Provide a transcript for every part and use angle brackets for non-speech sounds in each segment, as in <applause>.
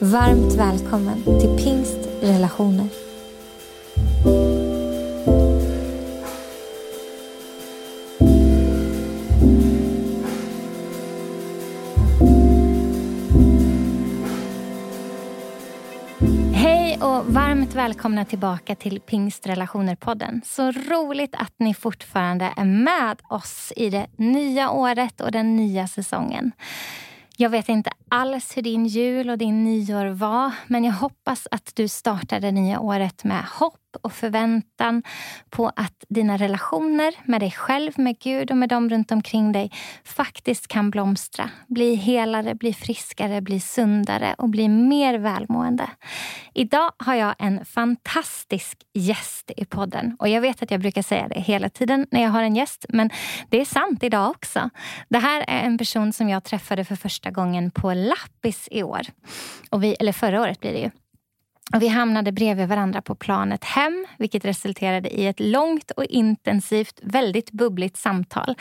Varmt välkommen till Pingst relationer. Hej och varmt välkomna tillbaka till Pingstrelationer-podden. Så roligt att ni fortfarande är med oss i det nya året och den nya säsongen. Jag vet inte alls hur din jul och din nyår var men jag hoppas att du startar det nya året med hopp och förväntan på att dina relationer med dig själv, med Gud och med dem runt omkring dig faktiskt kan blomstra. Bli helare, bli friskare, bli sundare och bli mer välmående. Idag har jag en fantastisk gäst i podden. Och Jag vet att jag brukar säga det hela tiden när jag har en gäst, men det är sant idag också. Det här är en person som jag träffade för första gången på Lappis i år. Och vi, eller förra året blir det ju. Och vi hamnade bredvid varandra på planet hem vilket resulterade i ett långt och intensivt, väldigt bubbligt samtal.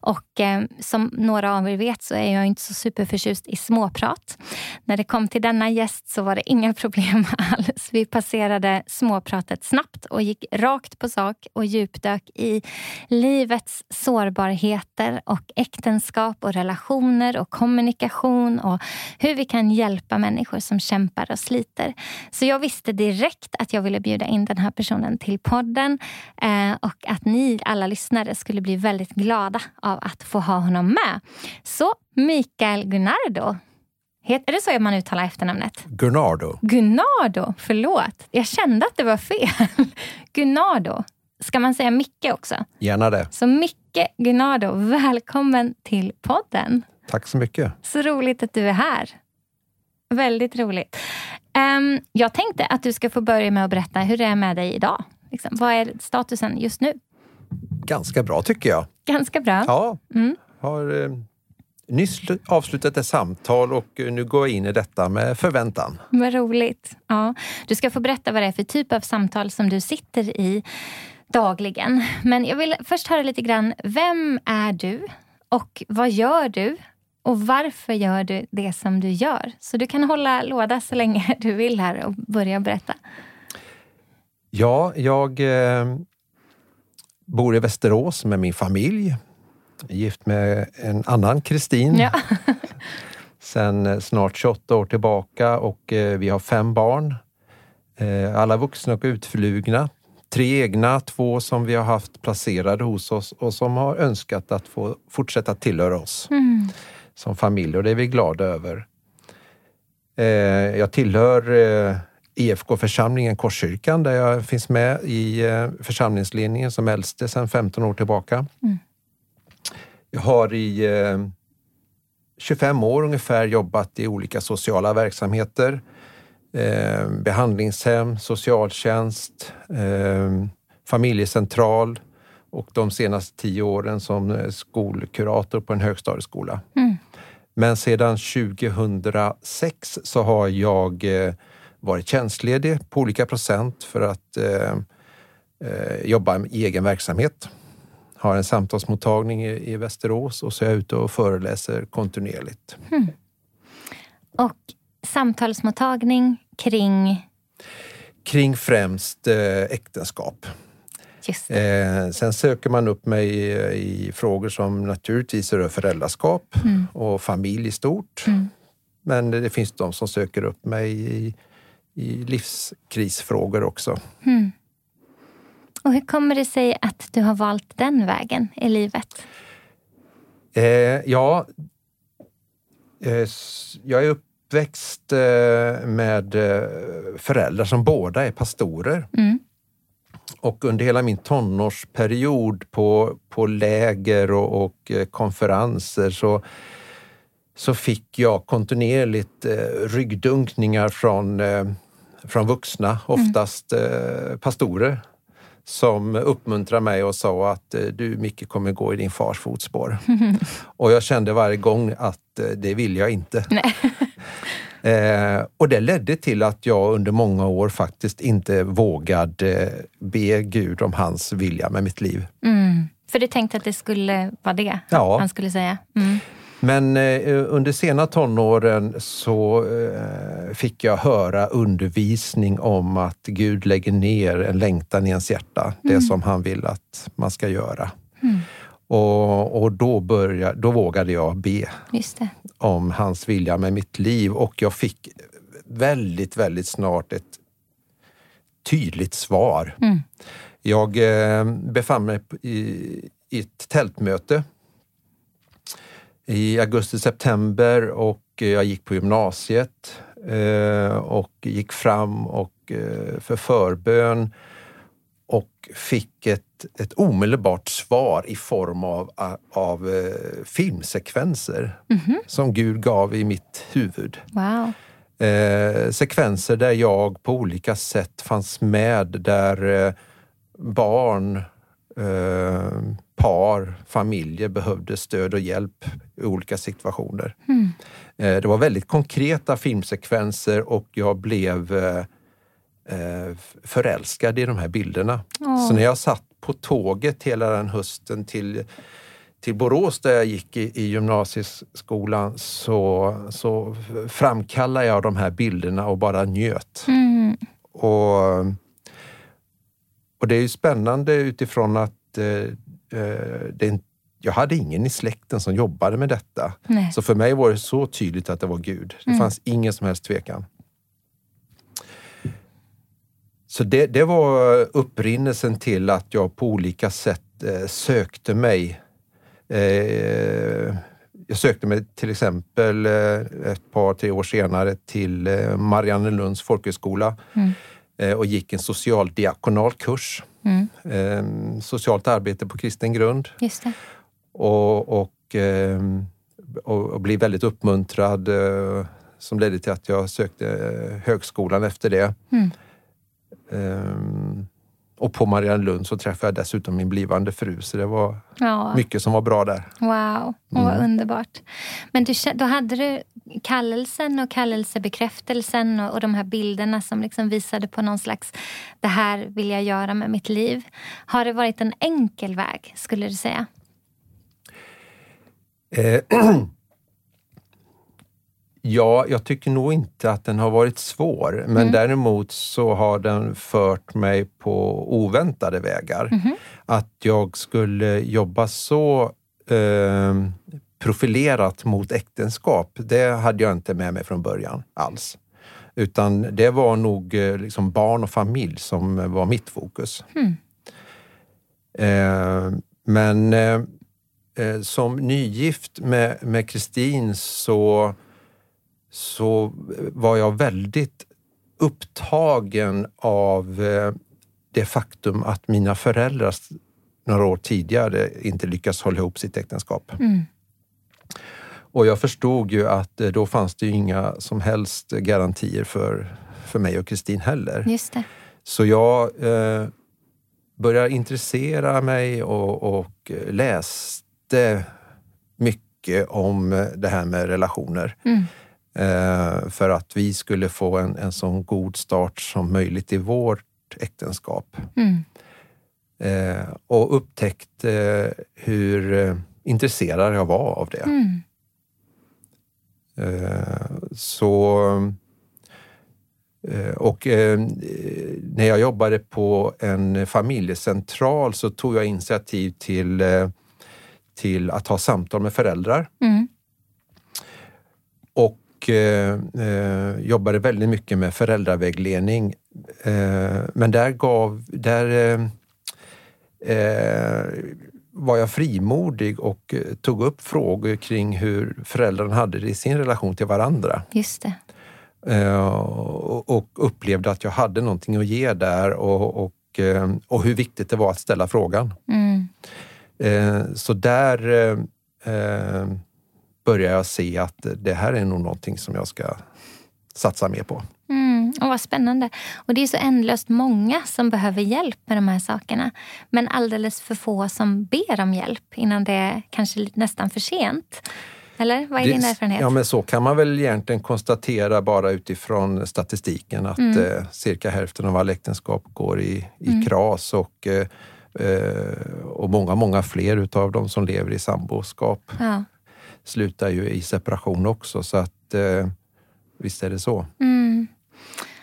Och eh, som några av er vet så är jag inte så superförtjust i småprat. När det kom till denna gäst så var det inga <laughs> problem alls. Vi passerade småpratet snabbt och gick rakt på sak och djupdök i livets sårbarheter och äktenskap och relationer och kommunikation och hur vi kan hjälpa människor som kämpar och sliter. Så jag visste direkt att jag ville bjuda in den här personen till podden eh, och att ni alla lyssnare skulle bli väldigt glada av att få ha honom med. Så Mikael Gunnardo. Är det så man uttalar efternamnet? Gunnardo. Gunnardo, förlåt. Jag kände att det var fel. <laughs> Gunnardo. Ska man säga Micke också? Gärna det. Så Micke Gunnardo, välkommen till podden. Tack så mycket. Så roligt att du är här. Väldigt roligt. Um, jag tänkte att du ska få börja med att berätta hur det är med dig idag. Liksom. Vad är statusen just nu? Ganska bra tycker jag. Ganska bra? Ja. Mm. Har eh, nyss avslutat ett samtal och nu går jag in i detta med förväntan. Vad roligt. Ja. Du ska få berätta vad det är för typ av samtal som du sitter i dagligen. Men jag vill först höra lite grann, vem är du? Och vad gör du? Och varför gör du det som du gör? Så du kan hålla låda så länge <laughs> du vill här och börja berätta. Ja, jag eh, bor i Västerås med min familj. Gift med en annan Kristin. Ja. <laughs> sen eh, snart 28 år tillbaka och eh, vi har fem barn. Eh, alla vuxna och utflugna. Tre egna, två som vi har haft placerade hos oss och som har önskat att få fortsätta tillhöra oss. Mm som familj och det är vi glada över. Eh, jag tillhör eh, IFK-församlingen Korskyrkan där jag finns med i eh, församlingsledningen som äldste sedan 15 år tillbaka. Mm. Jag har i 25 år ungefär jobbat i olika sociala verksamheter. behandlingshem, socialtjänst, familjecentral och de senaste tio åren som skolkurator på en högstadieskola. Mm. Men sedan 2006 så har jag eh, varit tjänstledig på olika procent för att eh, eh, jobba i egen verksamhet. Har en samtalsmottagning i, i Västerås och så är jag ute och föreläser kontinuerligt. Mm. Och samtalsmottagning kring? Kring främst eh, äktenskap. Eh, sen söker man upp mig i, i frågor som naturligtvis rör föräldraskap mm. och familj i stort. Mm. Men det, det, finns de som söker upp mig i, i livskrisfrågor också. Mm. Och hur kommer det sig att du har valt den vägen i livet? Eh, ja, eh, jag är uppväxt eh, med eh, föräldrar som båda är pastorer. Mm. Och under hela min tonårsperiod på, på läger och, och eh, konferenser så, så fick jag kontinuerligt eh, ryggdunkningar från eh, från vuxna, oftast eh, pastorer, som uppmuntrade mig och sa att eh, du Micke kommer gå i din fars fotspår. <laughs> och jag kände varje gång att eh, det vill jag inte. Eh, och det ledde till att jag under många år faktiskt inte vågade be Gud om hans vilja med mitt liv. Mm. För du tänkte att det skulle vara det ja. han skulle säga? Mm. Men eh, under sena tonåren så eh, fick jag höra undervisning om att Gud lägger ner en längtan i ens hjärta. Mm. Det som han vill att man ska göra. Mm. Och, och, då, började, då vågade jag be om hans vilja med mitt liv och jag fick väldigt, väldigt snart ett tydligt svar. Mm. Jag eh, befann mig i, i ett tältmöte i augusti-september och jag gick på gymnasiet eh, och gick fram och eh, för förbön fick ett, ett omedelbart svar i form av, av eh, filmsekvenser mm -hmm. som Gud gav i mitt huvud. Wow. Eh, sekvenser där jag på olika sätt fanns med, där eh, barn, eh, par, familjer behövde stöd och hjälp i olika situationer. Mm. Eh, det var väldigt konkreta filmsekvenser och jag blev eh, förälskad i de här bilderna. Oh. Så när jag satt på tåget hela den hösten till, till Borås där jag gick i, i gymnasieskolan så, så framkallade jag de här bilderna och bara njöt. Mm. Och, och det är ju spännande utifrån att eh, eh det jag hade ingen i släkten som jobbade med detta. Nej. Så för mig var det så tydligt att det var Gud. Det mm. fanns ingen som helst tvekan. Så det, det var upprinnelsen till att jag på olika sätt eh, sökte mig. Eh, jag sökte mig till exempel eh, ett par, tre år senare till Mariannelunds folkhögskola mm. Och gick en socialdiakonal kurs. Mm. Socialt arbete på kristen grund. Och, och, och, och blev väldigt uppmuntrad som ledde till att jag sökte högskolan efter det. Mm. Um, och på Mariannelund så träffade jag dessutom min blivande fru, så det var ja. mycket som var bra där. Wow, mm. vad underbart. Men du, då hade du kallelsen och kallelsebekräftelsen och, och de här bilderna som liksom visade på någon slags, det här vill jag göra med mitt liv. Har det varit en enkel väg, skulle du säga? Eh, <clears throat> Ja, jag tycker nog inte att den har varit svår, men mm. däremot så har den fört mig på oväntade vägar. Mm. Att jag skulle jobba så eh, profilerat mot äktenskap, det hade jag inte med mig från början alls. Utan det var nog eh, liksom barn och familj som var mitt fokus. Mm. Eh, men eh, som nygift med Kristin så så var jag väldigt upptagen av eh, det faktum att mina föräldrar några år tidigare inte lyckats hålla ihop sitt äktenskap. Mm. Och jag förstod ju att eh, då fanns det inga som helst garantier för, för mig och Kristin heller. Just det. Så jag eh, började intressera mig och, och läste mycket om det här med relationer. Mm eh, för att vi skulle få en, en så god start som möjligt i vårt äktenskap. Mm. Eh, och upptäckte eh, hur eh, intresserad jag var av det. Mm. Eh, så eh, och när jag jobbade på en familjecentral så tog jag initiativ till, till att ha samtal med föräldrar. Mm och eh, eh, jobbade väldigt mycket med föräldravägledning. Eh, men där gav, där eh, eh, var jag frimodig och eh, tog upp frågor kring hur föräldrarna hade det i sin relation till varandra. Just det. Och, och, upplevde att jag hade någonting att ge där och, och, och hur viktigt det var att ställa frågan. Mm. Så där börjar jag se att det här är nog någonting som jag ska satsa mer på. Mm, och vad spännande. Och det är så ändlöst många som behöver hjälp med de här sakerna. Men alldeles för få som ber om hjälp innan det är kanske nästan för sent. Eller vad är det, din erfarenhet? Ja, men så kan man väl egentligen konstatera bara utifrån statistiken att mm. eh, cirka hälften av alla äktenskap går i, i mm. kras och, eh, eh och många, många fler utav de som lever i samboskap ja slutar ju i separation också. Så att eh, visst är det så. Mm.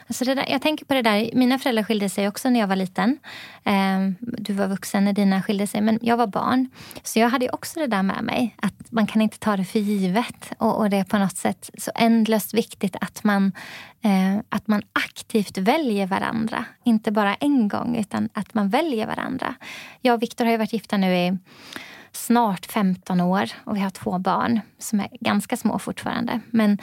Alltså där, jag tänker på det där, mina föräldrar skilde sig också när jag var liten. Eh, du var vuxen när dina skilde sig, men jag var barn. Så jag hade också det där med mig, att man kan inte ta det för givet. Och, och det är på något sätt så ändlöst viktigt att man, eh, att man aktivt väljer varandra. Inte bara en gång, utan att man väljer varandra. Jag och Viktor har ju varit gifta nu i snart 15 år och vi har två barn som är ganska små fortfarande. Men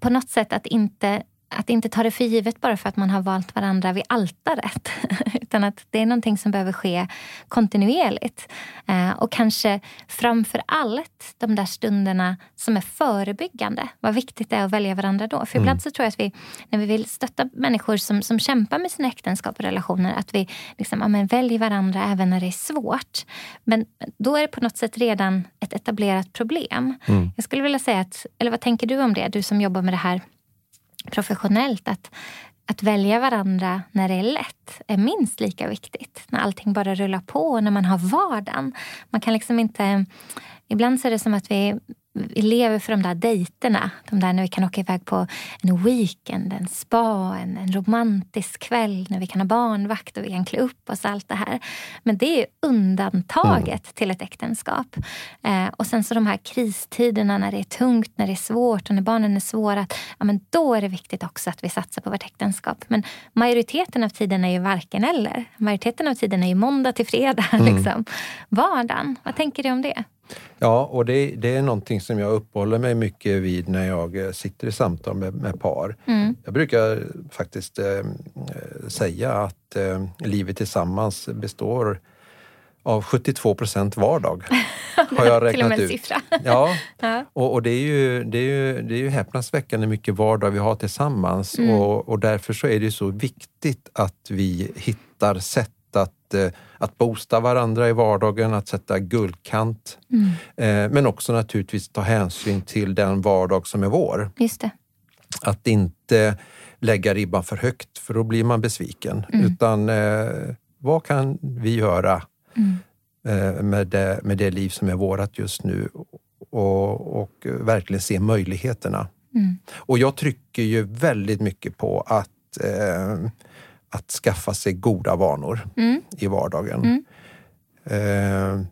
på något sätt att inte att inte ta det för givet bara för att man har valt varandra vid altaret. <laughs> Utan att det är någonting som behöver ske kontinuerligt. Eh, och kanske framför allt de där stunderna som är förebyggande. Vad viktigt det är att välja varandra då. För mm. ibland så tror jag att vi, när vi vill stötta människor som, som kämpar med sina äktenskap och relationer, att vi liksom, ja, men väljer varandra även när det är svårt. Men då är det på något sätt redan ett etablerat problem. Mm. Jag skulle vilja säga att, eller vad tänker du om det? Du som jobbar med det här professionellt att, att välja varandra när det är lätt är minst lika viktigt. När allting bara rullar på och när man har vardagen. Man kan liksom inte... Ibland så är det som att vi vi lever för de där dejterna. De där när vi kan åka iväg på en weekend, en spa, en, en romantisk kväll när vi kan ha barnvakt och vi kan klä upp oss. allt det här. Men det är undantaget mm. till ett äktenskap. Eh, och sen så de här kristiderna när det är tungt, när det är svårt och när barnen är svåra. Ja, men då är det viktigt också att vi satsar på vårt äktenskap. Men majoriteten av tiden är ju varken eller. Majoriteten av tiden är ju måndag till fredag. <laughs> Mm. Liksom. Vardagen. Vad tänker du om det? Ja, och det, det, är någonting som jag uppehåller mig mycket vid när jag eh, sitter i samtal med, med par. Mm. Jag brukar faktiskt eh, säga att eh, livet tillsammans består av 72 procent vardag. <laughs> har jag räknat Till och med ut. Siffra. <laughs> ja. Och, och, det, är ju, det, är ju, det är ju häpnadsväckande mycket vardag vi har tillsammans mm. och, och därför så är det så viktigt att vi hittar sätt att, eh, att boosta varandra i vardagen, att sätta guldkant. Mm. Eh, men också naturligtvis ta hänsyn till den vardag som är vår. Just det. Att inte lägga ribban för högt, för då blir man besviken. Mm. Utan eh, vad kan vi göra mm. med, det, med det liv som är vårat just nu? Och, och verkligen se möjligheterna. Mm. Och jag trycker ju väldigt mycket på att eh, att skaffa sig goda vanor mm. i vardagen. Mm. Eh,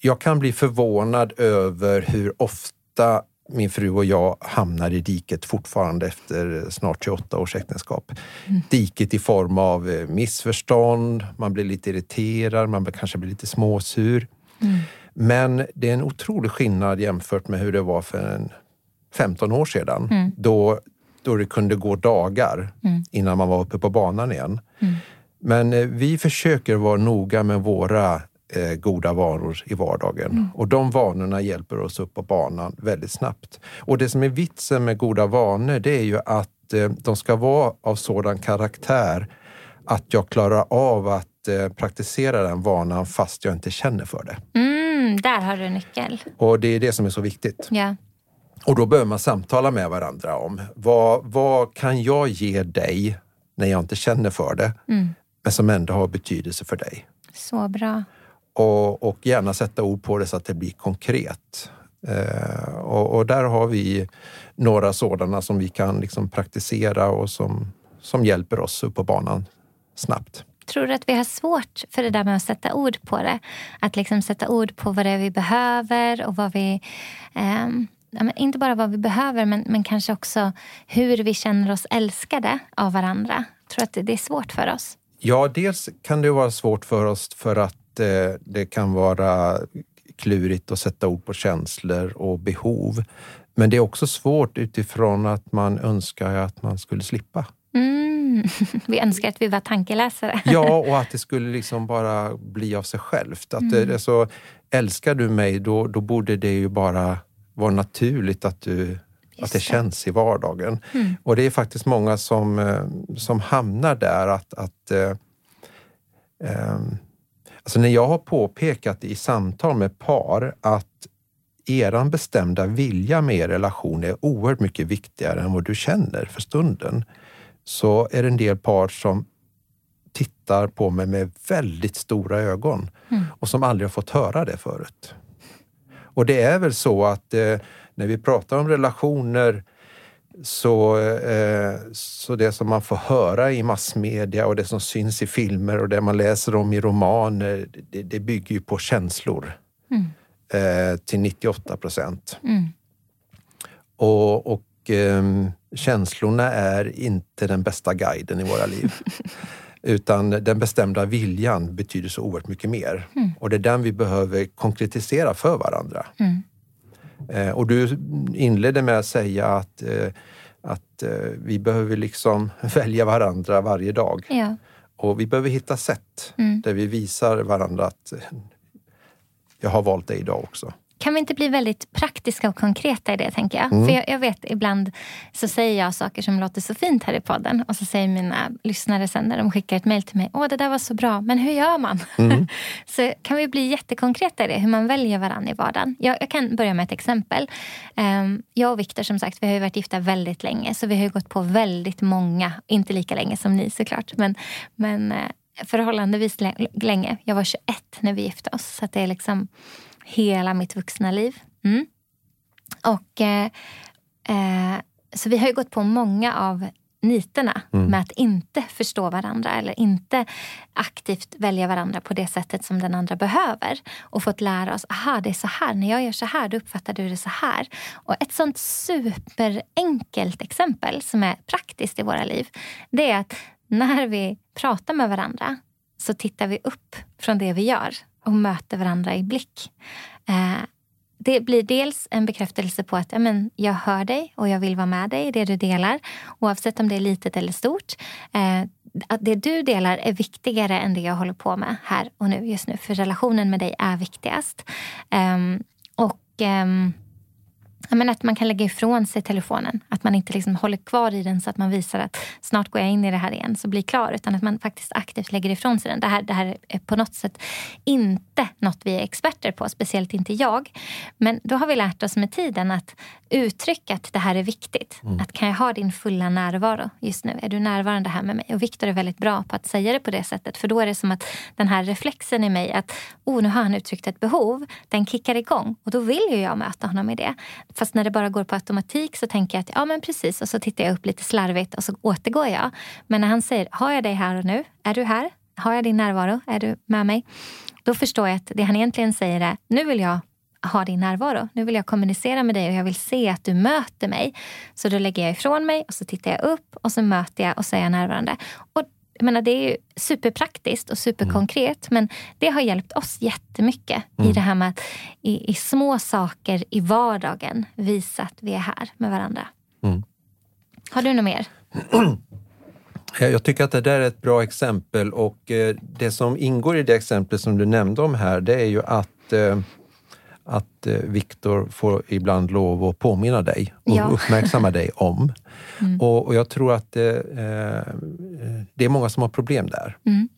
jag kan bli förvånad över hur ofta min fru och jag hamnar i diket fortfarande efter snart 28 års äktenskap. Mm. Diket i form av eh, missförstånd, man blir lite irriterad, man kanske blir lite småsur. Mm. Men det är en otrolig skillnad jämfört med hur det var för en 15 år sedan. Mm. Då då det kunde gå dagar mm. innan man var uppe på banan igen. Mm. Men eh, vi försöker vara noga med våra eh, goda vanor i vardagen mm. och de vanorna hjälper oss upp på banan väldigt snabbt. Och det som är vitsen med goda vanor, det är ju att eh, de ska vara av sådan karaktär att jag klarar av att eh, praktisera den vanan fast jag inte känner för det. Mm, där har du en nyckel. Och det är det som är så viktigt. Ja. Och då behöver man samtala med varandra om vad, vad kan jag ge dig när jag inte känner för det, mm. men som ändå har betydelse för dig. Så bra. Och, och gärna sätta ord på det så att det blir konkret. Eh, och, och, där har vi några sådana som vi kan liksom praktisera och som, som hjälper oss upp på banan snabbt. Tror du att vi har svårt för det där med att sätta ord på det? Att liksom sätta ord på vad det är vi behöver och vad vi... Eh, ja, inte bara vad vi behöver men, men kanske också hur vi känner oss älskade av varandra. Jag tror att det är svårt för oss. Ja, dels kan det vara svårt för oss för att eh, det kan vara klurigt att sätta ord på känslor och behov. Men det är också svårt utifrån att man önskar att man skulle slippa. Mm. <laughs> Vi önskar att vi var tankeläsare. Ja, <laughs> och att det skulle liksom bara bli av sig självt. Att mm. det, så, älskar du mig, då, då borde det ju bara vara naturligt att du att det, känns i vardagen. Mm. Och det är faktiskt många som, eh, som hamnar där att, att eh, eh, Alltså när jag har påpekat i samtal med par att eran bestämda vilja med er relation är oerhört mycket viktigare än vad du känner för stunden, så är det en del par som tittar på mig med väldigt stora ögon mm. och som aldrig har fått höra det förut. Och det är väl så att eh, när vi pratar om relationer så, eh, så det som man får höra i massmedia och det som syns i filmer och det man läser om i romaner, det, det bygger ju på känslor mm. eh, till 98 procent. Mm. Och, och eh, känslorna är inte den bästa guiden i våra liv. <laughs> Utan den bestämda viljan betyder så oerhört mycket mer. Mm. Och det är den vi behöver konkretisera för varandra. Mm. Eh, och du inledde med att säga att, eh, att eh, vi behöver liksom <laughs> välja varandra varje dag. Ja. Och vi behöver hitta sätt mm. där vi visar varandra att jag har valt dig idag också. Kan vi inte bli väldigt praktiska och konkreta i det, tänker jag? Mm. För jag, jag, vet, ibland så säger jag saker som låter så fint här i podden och så säger mina lyssnare sen när de skickar ett mejl till mig, åh det där var så bra, men hur gör man? Mm. <laughs> så kan vi bli jättekonkreta i det, hur man väljer varandra i vardagen. Jag, jag kan börja med ett exempel. Um, jag och Viktor, som sagt, vi har varit gifta väldigt länge, så vi har gått på väldigt många, inte lika länge som ni såklart, men, men uh, förhållandevis länge. Jag var 21 när vi gifte oss, så det är liksom hela mitt vuxna liv. Mm. Och, eh, eh, så vi har ju gått på många av niterna mm. med att inte förstå varandra eller inte aktivt välja varandra på det sättet som den andra behöver. Och fått lära oss, aha det är så här, när jag gör så här då uppfattar du det så här. Och ett sånt superenkelt exempel som är praktiskt i våra liv, det är att när vi pratar med varandra så tittar vi upp från det vi gör och möter varandra i blick. Eh, det blir dels en bekräftelse på att ja, men, jag hör dig och jag vill vara med dig i det du delar. Oavsett om det är litet eller stort. Eh, att det du delar är viktigare än det jag håller på med här och nu just nu. För relationen med dig är viktigast. Eh, och... Eh, men att man kan lägga ifrån sig telefonen. Att man inte liksom håller kvar i den så att man visar att snart går jag in i det här igen så blir klar. Utan att man faktiskt aktivt lägger ifrån sig den. Det här, det här är på något sätt inte något vi är experter på. Speciellt inte jag. Men då har vi lärt oss med tiden att uttrycka att det här är viktigt. Mm. Att kan jag ha din fulla närvaro just nu? Är du närvarande här med mig? Och Viktor är väldigt bra på att säga det på det sättet. För då är det som att den här reflexen i mig att oh, nu har han uttryckt ett behov. Den kickar igång. Och då vill ju jag möta honom i det. Fast när det bara går på automatik så tänker jag att ja men precis och så tittar jag upp lite slarvigt och så återgår jag. Men när han säger, har jag dig här och nu? Är du här? Har jag din närvaro? Är du med mig? Då förstår jag att det han egentligen säger är, nu vill jag ha din närvaro. Nu vill jag kommunicera med dig och jag vill se att du möter mig. Så då lägger jag ifrån mig och så tittar jag upp och så möter jag och så är jag närvarande. Och jag menar, det är ju superpraktiskt och superkonkret mm. men det har hjälpt oss jättemycket mm. i det här med att i, i, små saker i vardagen visa att vi är här med varandra. Mm. Har du något mer? <clears throat> Jag tycker att det där är ett bra exempel och eh, det som ingår i det exempel som du nämnde om här det är ju att eh, att eh, Viktor får ibland lov att påminna dig och ja. uppmärksamma dig <laughs> om. Mm. Och, och, jag tror att det, eh, det är många som har problem där. Mm.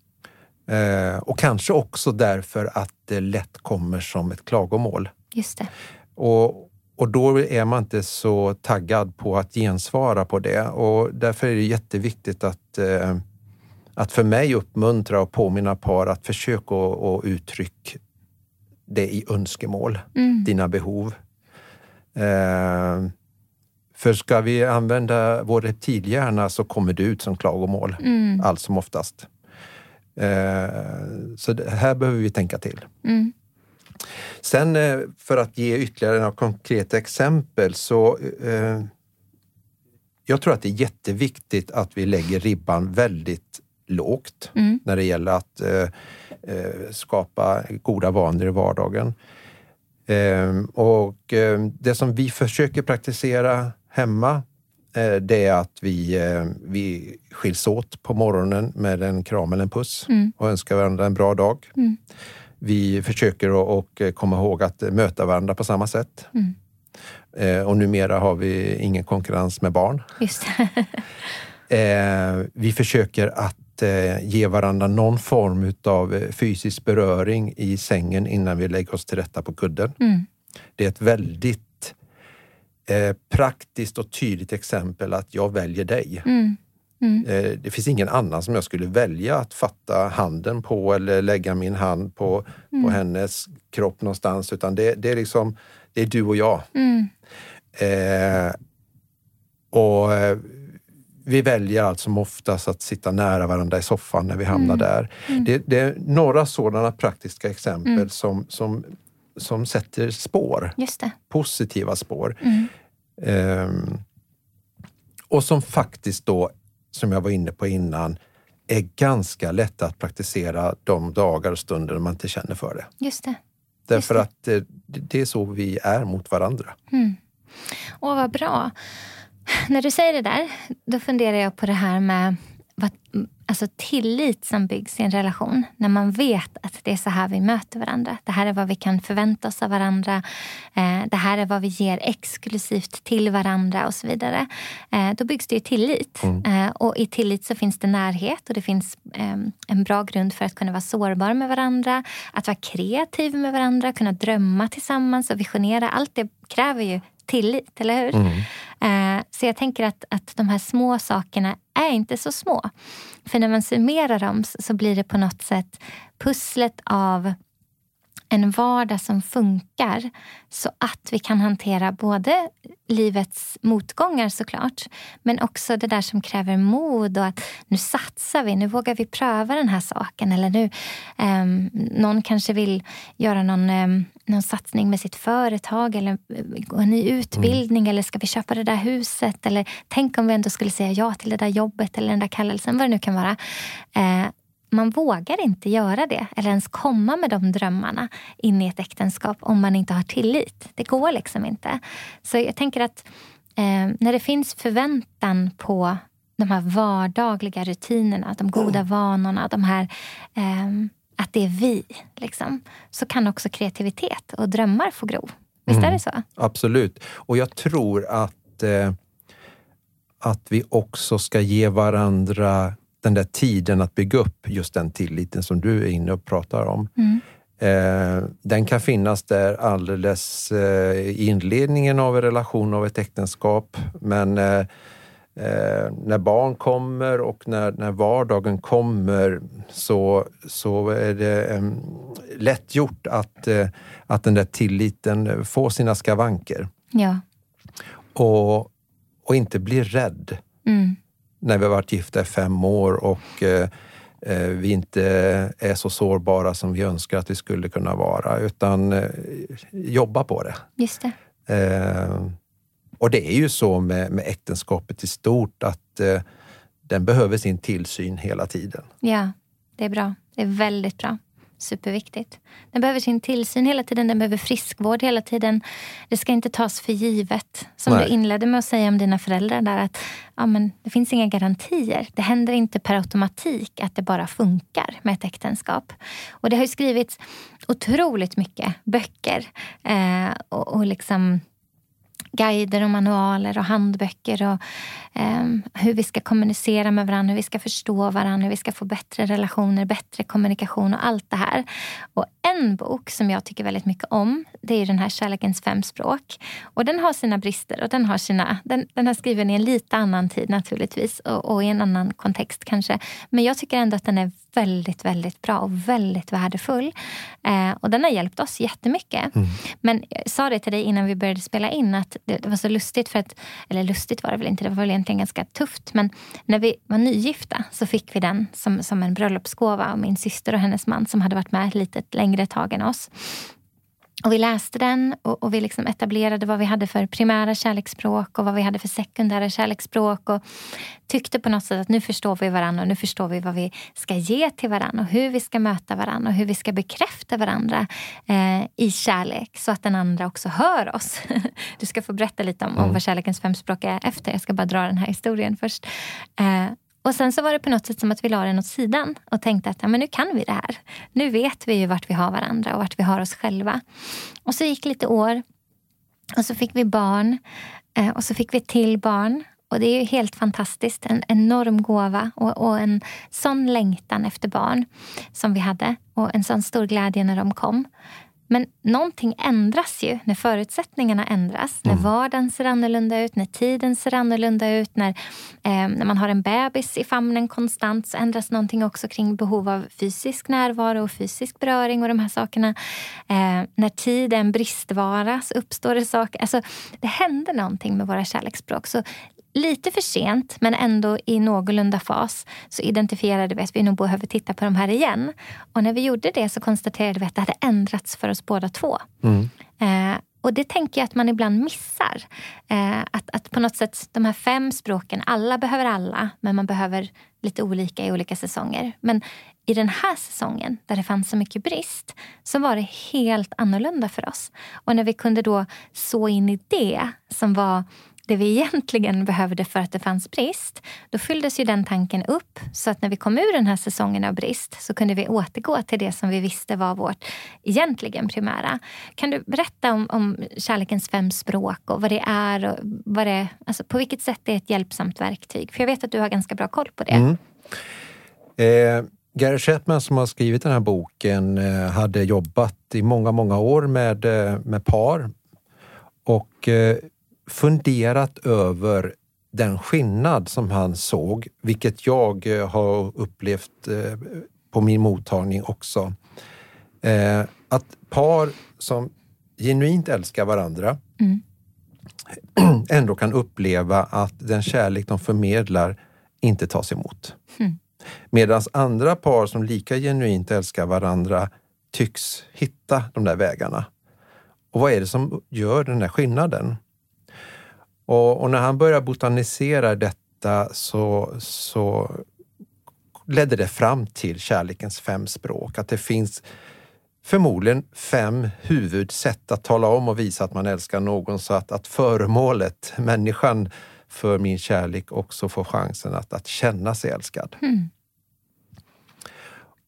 Eh, och kanske också därför att det lätt kommer som ett klagomål. Just det. Och, och då är man inte så taggad på att gensvara på det och därför är det jätteviktigt att eh, att för mig uppmuntra och påminna par att försöka att uttrycka det i önskemål, mm. dina behov. Eh, för ska vi använda vår reptilhjärna så kommer det ut som klagomål mm. allt som oftast. Eh, så det, här behöver vi tänka till. Mm. Sen eh, för att ge ytterligare några konkreta exempel så eh, jag tror att det är jätteviktigt att vi lägger ribban väldigt lågt mm. när det gäller att eh, skapa goda vanor i vardagen. Eh, och eh, det som vi försöker praktisera hemma eh, det är att vi, eh, vi skiljs åt på morgonen med en kram eller en puss mm. och önskar varandra en bra dag. Mm. Vi försöker att komma ihåg att möta varandra på samma sätt. Mm. Eh, och numera har vi ingen konkurrens med barn. Just <laughs> eh, vi försöker att eh, ge varandra någon form av eh, fysisk beröring i sängen innan vi lägger oss till rätta på kudden. Mm. Det är ett väldigt eh, praktiskt och tydligt exempel att jag väljer dig. Mm. Mm. Eh, det finns ingen annan som jag skulle välja att fatta handen på eller lägga min hand på, mm. på hennes kropp någonstans. Utan det, det, är liksom, det är du och jag. Mm. Och vi väljer allt som oftast att sitta nära varandra i soffan när vi hamnar mm. där. Mm. Det, det, är några sådana praktiska exempel mm. som, som, som sätter spår. Positiva spår. Eh, och som faktiskt då som jag var inne på innan, är ganska lätta att praktisera de dagar och stunder man inte känner för det. Just det. Därför Just det. att det, det, är så vi är mot varandra. Mm. Åh, vad bra. <laughs> När du säger det där, då funderar jag på det här med vad, alltså tillit som byggs i en relation. När man vet att det är så här vi möter varandra. Det här är vad vi kan förvänta oss av varandra. Eh, det här är vad vi ger exklusivt till varandra och så vidare. Eh, då byggs det ju tillit. Mm. Eh, och i tillit så finns det närhet och det finns ehm, en bra grund för att kunna vara sårbar med varandra. Att vara kreativ med varandra, kunna drömma tillsammans och visionera. Allt det kräver ju tillit, eller hur? Mm. Eh, så jag tänker att, att de här små sakerna är inte så små. För när man summerar dem så blir det på något sätt pusslet av en vardag som funkar så att vi kan hantera både livets motgångar såklart men också det där som kräver mod och att nu satsar vi, nu vågar vi pröva den här saken. Eller nu, um, någon kanske vill göra någon, um, någon satsning med sitt företag eller gå en ny utbildning mm. eller ska vi köpa det där huset? Eller tänk om vi ändå skulle säga ja till det där jobbet eller den där kallelsen, vad det nu kan vara. Uh, man vågar inte göra det eller ens komma med de drömmarna in i ett äktenskap om man inte har tillit. Det går liksom inte. Så jag tänker att eh, när det finns förväntan på de här vardagliga rutinerna, de goda vanorna, de här, eh, att det är vi, liksom, så kan också kreativitet och drömmar få gro. Visst mm. är det så? Absolut. Och jag tror att, eh, att vi också ska ge varandra den där tiden att bygga upp just den tilliten som du är inne och pratar om. Mm. Eh, den kan finnas där alldeles eh, i inledningen av en relation, av ett äktenskap. Men eh, eh, när barn kommer och när, när vardagen kommer så, så är det eh, lätt gjort att, eh, att den där tilliten får sina skavanker. Ja. Och, och inte bli rädd. Mm när vi har varit gifta i fem år och eh, eh, vi inte är så sårbara som vi önskar att vi skulle kunna vara, utan eh, jobba på det. Just det. Och det är ju så med, med äktenskapet i stort att eh, den behöver sin tillsyn hela tiden. Ja, det är bra. Det är väldigt bra. Superviktigt. Den behöver sin tillsyn hela tiden, den behöver friskvård hela tiden. Det ska inte tas för givet. Som Nej. du inledde med att säga om dina föräldrar. där att ja, men Det finns inga garantier. Det händer inte per automatik att det bara funkar med ett äktenskap. Och Det har skrivits otroligt mycket böcker eh, och, och liksom guider och manualer och handböcker och eh, hur vi ska kommunicera med varandra, hur vi ska förstå varandra, hur vi ska få bättre relationer, bättre kommunikation och allt det här. Och en bok som jag tycker väldigt mycket om, det är den här Kärlekens fem språk. Och den har sina brister och den har sina... Den, den är skriven i en lite annan tid naturligtvis och, och i en annan kontext kanske. Men jag tycker ändå att den är väldigt, väldigt bra och väldigt värdefull. Eh, och den har hjälpt oss jättemycket. Mm. Men jag sa det till dig innan vi började spela in att det, det, var så lustigt för att, eller lustigt var det väl inte, det var väl egentligen ganska tufft. Men när vi var nygifta så fick vi den som, som en bröllopsgåva av min syster och hennes man som hade varit med lite längre tag än oss. Och vi läste den och, och, vi liksom etablerade vad vi hade för primära kärleksspråk och vad vi hade för sekundära kärleksspråk. Och tyckte på något sätt att nu förstår vi varandra och nu förstår vi vad vi ska ge till varandra och hur vi ska möta varandra och hur vi ska bekräfta varandra eh, i kärlek så att den andra också hör oss. <laughs> Du ska få berätta lite om, mm. om vad kärlekens fem språk är efter. Jag ska bara dra den här historien först. Eh, och sen så var det på något sätt som att vi la den åt sidan och tänkte att ja, men nu kan vi det här. Nu vet vi ju vart vi har varandra och vart vi har oss själva. Och så gick lite år Och så fick vi barn. Eh, och så fick vi till barn. Och det är ju helt fantastiskt. En enorm gåva och, och, en sån längtan efter barn som vi hade. Och en sån stor glädje när de kom. Men någonting ändras ju när förutsättningarna ändras. Mm. När vardagen ser annorlunda ut, när tiden ser annorlunda ut. När, eh, när man har en bebis i famnen konstant så ändras någonting också kring behov av fysisk närvaro och fysisk beröring och de här sakerna. Eh, när tid är en bristvara så uppstår det saker. Alltså, det händer någonting med våra kärleksspråk. Så lite för sent, men ändå i någorlunda fas, så identifierade vi att vi nog behöver titta på de här igen. Och när vi gjorde det så konstaterade vi att det hade ändrats för oss båda två. Mm. Eh, och det tänker jag att man ibland missar. Eh, att, att på något sätt, de här fem språken, alla behöver alla, men man behöver lite olika i olika säsonger. Men i den här säsongen, där det fanns så mycket brist, så var det helt annorlunda för oss. Och när vi kunde då så in i det som var det vi egentligen behövde för att det fanns brist, då fylldes ju den tanken upp. Så att när vi kom ur den här säsongen av brist så kunde vi återgå till det som vi visste var vårt egentligen primära. Kan du berätta om, om kärlekens fem språk och vad det är och vad det, alltså på vilket sätt det är ett hjälpsamt verktyg? För jag vet att du har ganska bra koll på det. Mm. Eh, Gary Chapman som har skrivit den här boken eh, hade jobbat i många, många år med, eh, med par. Och eh, funderat över den skillnad som han såg, vilket jag eh, har upplevt eh, på min mottagning också. Eh, att par som genuint älskar varandra mm. <clears throat> ändå kan uppleva att den kärlek de förmedlar inte tas emot. Mm. Medan andra par som lika genuint älskar varandra tycks hitta de där vägarna. Och vad är det som gör den där skillnaden? Och, och, när han började botanisera detta så, så ledde det fram till kärlekens fem språk. Att det finns förmodligen fem huvudsätt att tala om och visa att man älskar någon så att, att föremålet, människan för min kärlek också får chansen att, att känna sig älskad. Mm.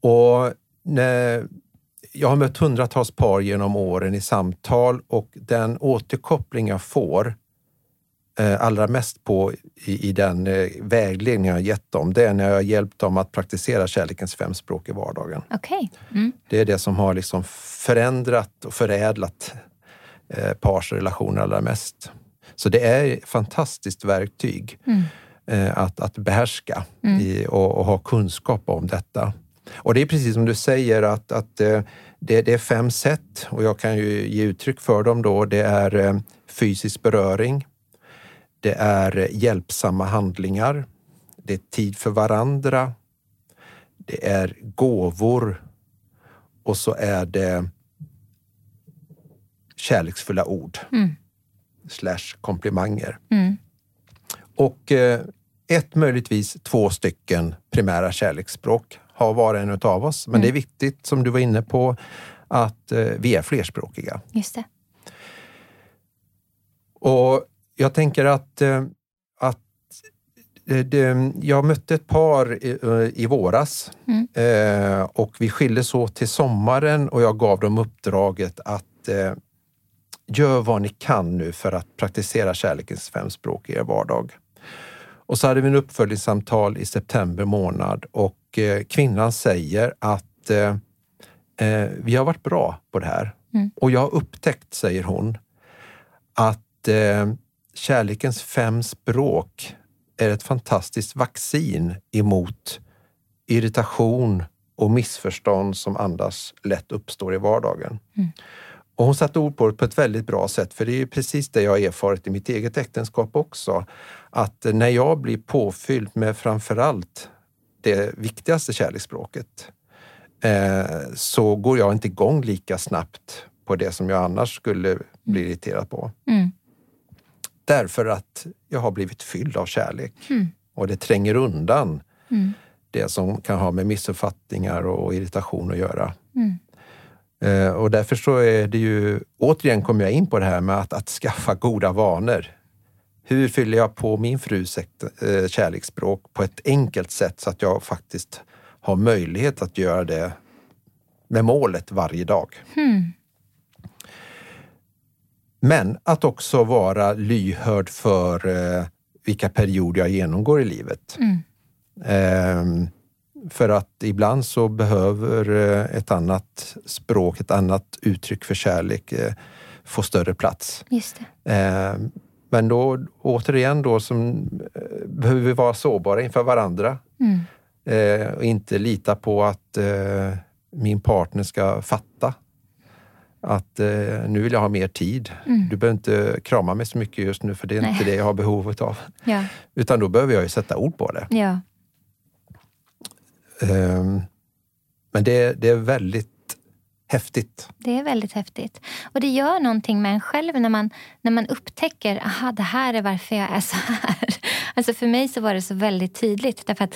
Och när, jag har mött hundratals par genom åren i samtal och den återkoppling jag får allra mest på i, i den eh, vägledning jag gett dem, det är när jag har hjälpt dem att praktisera kärlekens fem språk i vardagen. Okay. Mm. Det är det som har liksom förändrat och förädlat eh, pars relationer allra mest. Så det är ett fantastiskt verktyg mm. eh, att, att behärska mm. i, och, och, ha kunskap om detta. Och det är precis som du säger att, att eh, det, det, är fem sätt och jag kan ju ge uttryck för dem då. Det är eh, fysisk beröring, det är hjälpsamma handlingar. Det är tid för varandra. Det är gåvor och så är det kärleksfulla ord. Mm. Slash komplimanger. Mm. Och eh, ett, möjligtvis två stycken primära kärleksspråk har var och en av oss. Men mm. det är viktigt, som du var inne på, att eh, vi är flerspråkiga. Just det. Och jag tänker att, eh, att det, jag mötte ett par i, eh, i våras mm. eh, och vi skildes åt till sommaren och jag gav dem uppdraget att eh, gör vad ni kan nu för att praktisera kärlekens fem språk i er vardag. Och så hade vi en uppföljningssamtal i september månad och eh, kvinnan säger att eh, vi har varit bra på det här. Mm. Och jag har upptäckt, säger hon, att kärlekens fem språk är ett fantastiskt vaccin emot irritation och missförstånd som annars lätt uppstår i vardagen. Mm. Och hon satte ord på det på ett väldigt bra sätt, för det är precis det jag har erfarit i mitt eget äktenskap också. Att när jag blir påfylld med framförallt det viktigaste kärleksspråket eh, så går jag inte igång lika snabbt på det som jag annars skulle bli mm. irriterad på. Mm. Därför att jag har blivit fylld av kärlek. Mm. Och det tränger undan mm. det som kan ha med missuppfattningar och irritation att göra. Mm. Eh, och därför så är det ju, återigen kommer jag in på det här med att, att skaffa goda vanor. Hur fyller jag på min frus eh, kärleksspråk på ett enkelt sätt så att jag faktiskt har möjlighet att göra det med målet varje dag. Mm. Men att också vara lyhörd för eh, vilka perioder jag genomgår i livet. Mm. Eh, för att ibland så behöver eh, ett annat språk, ett annat uttryck för kärlek eh, få större plats. Just eh, men då återigen då som, behöver vi vara sårbara inför varandra. Mm. och inte lita på att min partner ska fatta att eh, nu vill jag ha mer tid. Mm. Du behöver inte krama mig så mycket just nu för det är Nej. inte det jag har behovet av. Ja. Utan då behöver jag ju sätta ord på det. Ja. Um, men det, det är väldigt häftigt. Det är väldigt häftigt. Och det gör någonting med en själv när man, när man upptäcker aha, det här är varför jag är så här. <laughs> Alltså för mig så var det så väldigt tydligt. Därför att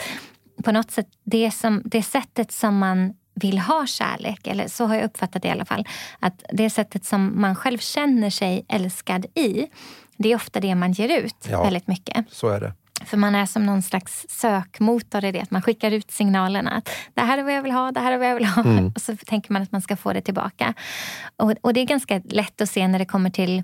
på något sätt, det, som, det sättet som man vill ha kärlek, eller så har jag uppfattat det i alla fall, att det sättet som man själv känner sig älskad i, det är ofta det man ger ut ja, väldigt mycket. Så är det. För man är som någon slags sökmotor i det. Att man skickar ut signalerna. att Det här är vad jag vill ha, det här är vad jag vill ha. Mm. Och så tänker man att man ska få det tillbaka. Och, och det är ganska lätt att se när det kommer till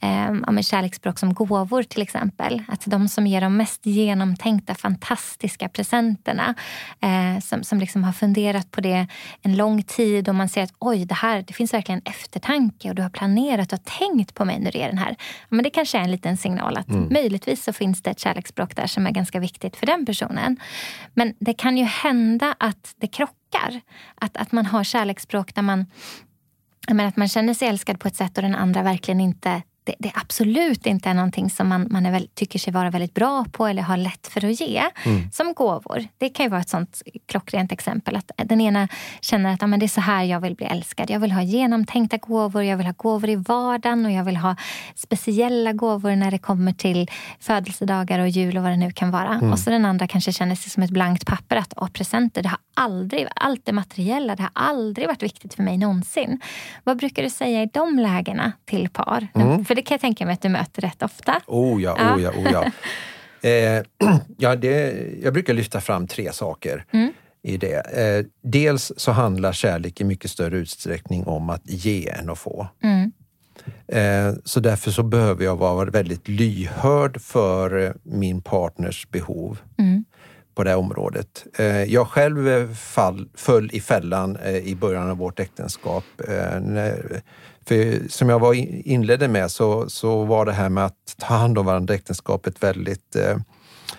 eh, kärleksspråk som gåvor till exempel. Att de som ger de mest genomtänkta, fantastiska presenterna eh, som, som liksom har funderat på det en lång tid och man ser att oj, det här det finns verkligen eftertanke och du har planerat och tänkt på mig när du ger den här. Men det kanske är en liten signal att mm. möjligtvis så finns det ett kärleksspråk där som är ganska viktigt för den personen. Men det kan ju hända att det krockar. Att, att man har kärleksspråk där man men att man känner sig älskad på ett sätt och den andra verkligen inte det, det, absolut inte är någonting som man, man är väl, tycker sig vara väldigt bra på eller har lätt för att ge. Mm. Som gåvor. Det kan ju vara ett sånt klockrent exempel. Att den ena känner att ja, men det är så här jag vill bli älskad. Jag vill ha genomtänkta gåvor, jag vill ha gåvor i vardagen och jag vill ha speciella gåvor när det kommer till födelsedagar och jul och vad det nu kan vara. Mm. Och så den andra kanske känner sig som ett blankt papper. Att åh, presenter, det har aldrig, allt det materiella, det har aldrig varit viktigt för mig någonsin. Vad brukar du säga i de lägena till par? Mm. För det kan jag tänka mig att du möter rätt ofta. Oh ja, oh ja, oh ja. <laughs> eh, <clears throat> ja det, jag brukar lyfta fram tre saker. Mm. i det. Eh, dels så handlar kärlek i mycket större utsträckning om att ge än att få. Mm. Eh, så därför så behöver jag vara väldigt lyhörd för min partners behov. Mm på det området. Eh, jag själv fall, föll i fällan eh, i början av vårt äktenskap. För som jag var inledde med så, så var det här med att ta hand om varandra äktenskapet väldigt eh,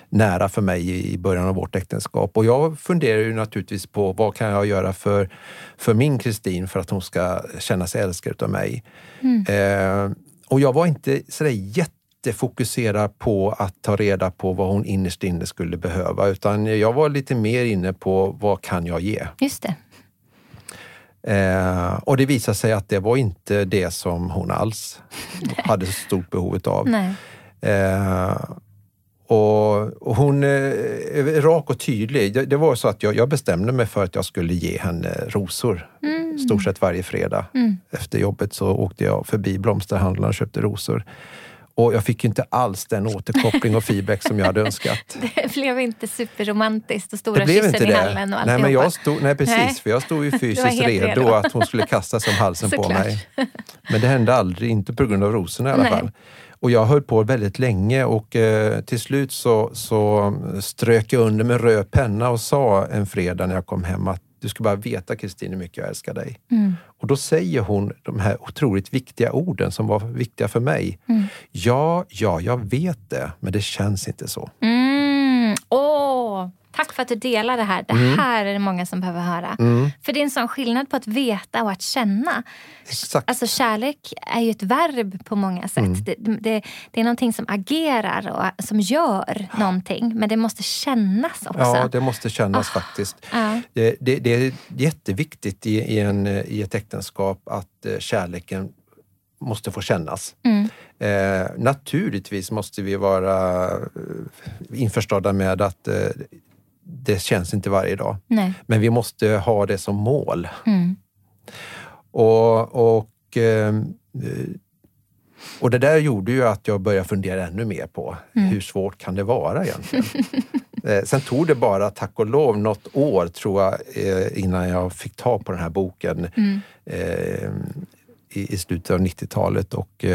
nära för mig i början av vårt äktenskap. Och jag funderar ju naturligtvis på vad kan jag göra för, för min Kristin för att hon ska känna sig älskad av mig. Mm. Eh, och jag var inte sådär jättefokuserad på att ta reda på vad hon innerst inne skulle behöva utan jag var lite mer inne på vad kan jag ge? Just det. Eh, och det visade sig att det var inte det som hon alls hade stort behov av. Eh, och, och, hon eh, är rak och tydlig. Det, det var så att jag, jag, bestämde mig för att jag skulle ge henne rosor. Mm. Stort sett varje fredag. Mm. Efter jobbet så åkte jag förbi blomsterhandlaren och köpte rosor. Och jag fick inte alls den återkoppling och feedback som jag hade önskat. <laughs> Det blev inte superromantiskt och stora kyssen i hallen och nej, men jag stod, nej, precis. Nej. För jag stod ju fysiskt redo, redo, att hon skulle kasta sig om halsen på mig. Men det hände aldrig, inte på grund av rosorna i alla nej. fall. Och jag höll på väldigt länge och eh, till slut så, så strök jag under med röd penna och sa en fredag när jag kom hem att du ska bara veta Kristin hur mycket jag älskar dig. Mm. Och då säger hon de här otroligt viktiga orden som var viktiga för mig. Mm. Ja, ja, jag vet det, men det känns inte så. Mm. Åh, Tack för att du delar det här. Det mm. här är det många som behöver höra. Mm. För det är en sån skillnad på att veta och att känna. Exakt. Alltså kärlek är ju ett verb på många sätt. Mm. Det, det, det, är någonting som agerar och som gör någonting. Men det måste kännas också. Ja, det måste kännas ah. faktiskt. Ah. Det, det, är jätteviktigt i, i, en, i ett äktenskap att eh, kärleken måste få kännas. Mm. Eh, naturligtvis måste vi vara eh, införstådda med att eh, det känns inte varje dag. Nej. Men vi måste ha det som mål. Mm. Och, och, eh, och det där gjorde ju att jag började fundera ännu mer på mm. hur svårt kan det vara egentligen? <laughs> Eh, sen tog det bara, tack och lov, något år tror jag eh, innan jag fick ta på den här boken. Mm. i, slutet av 90-talet och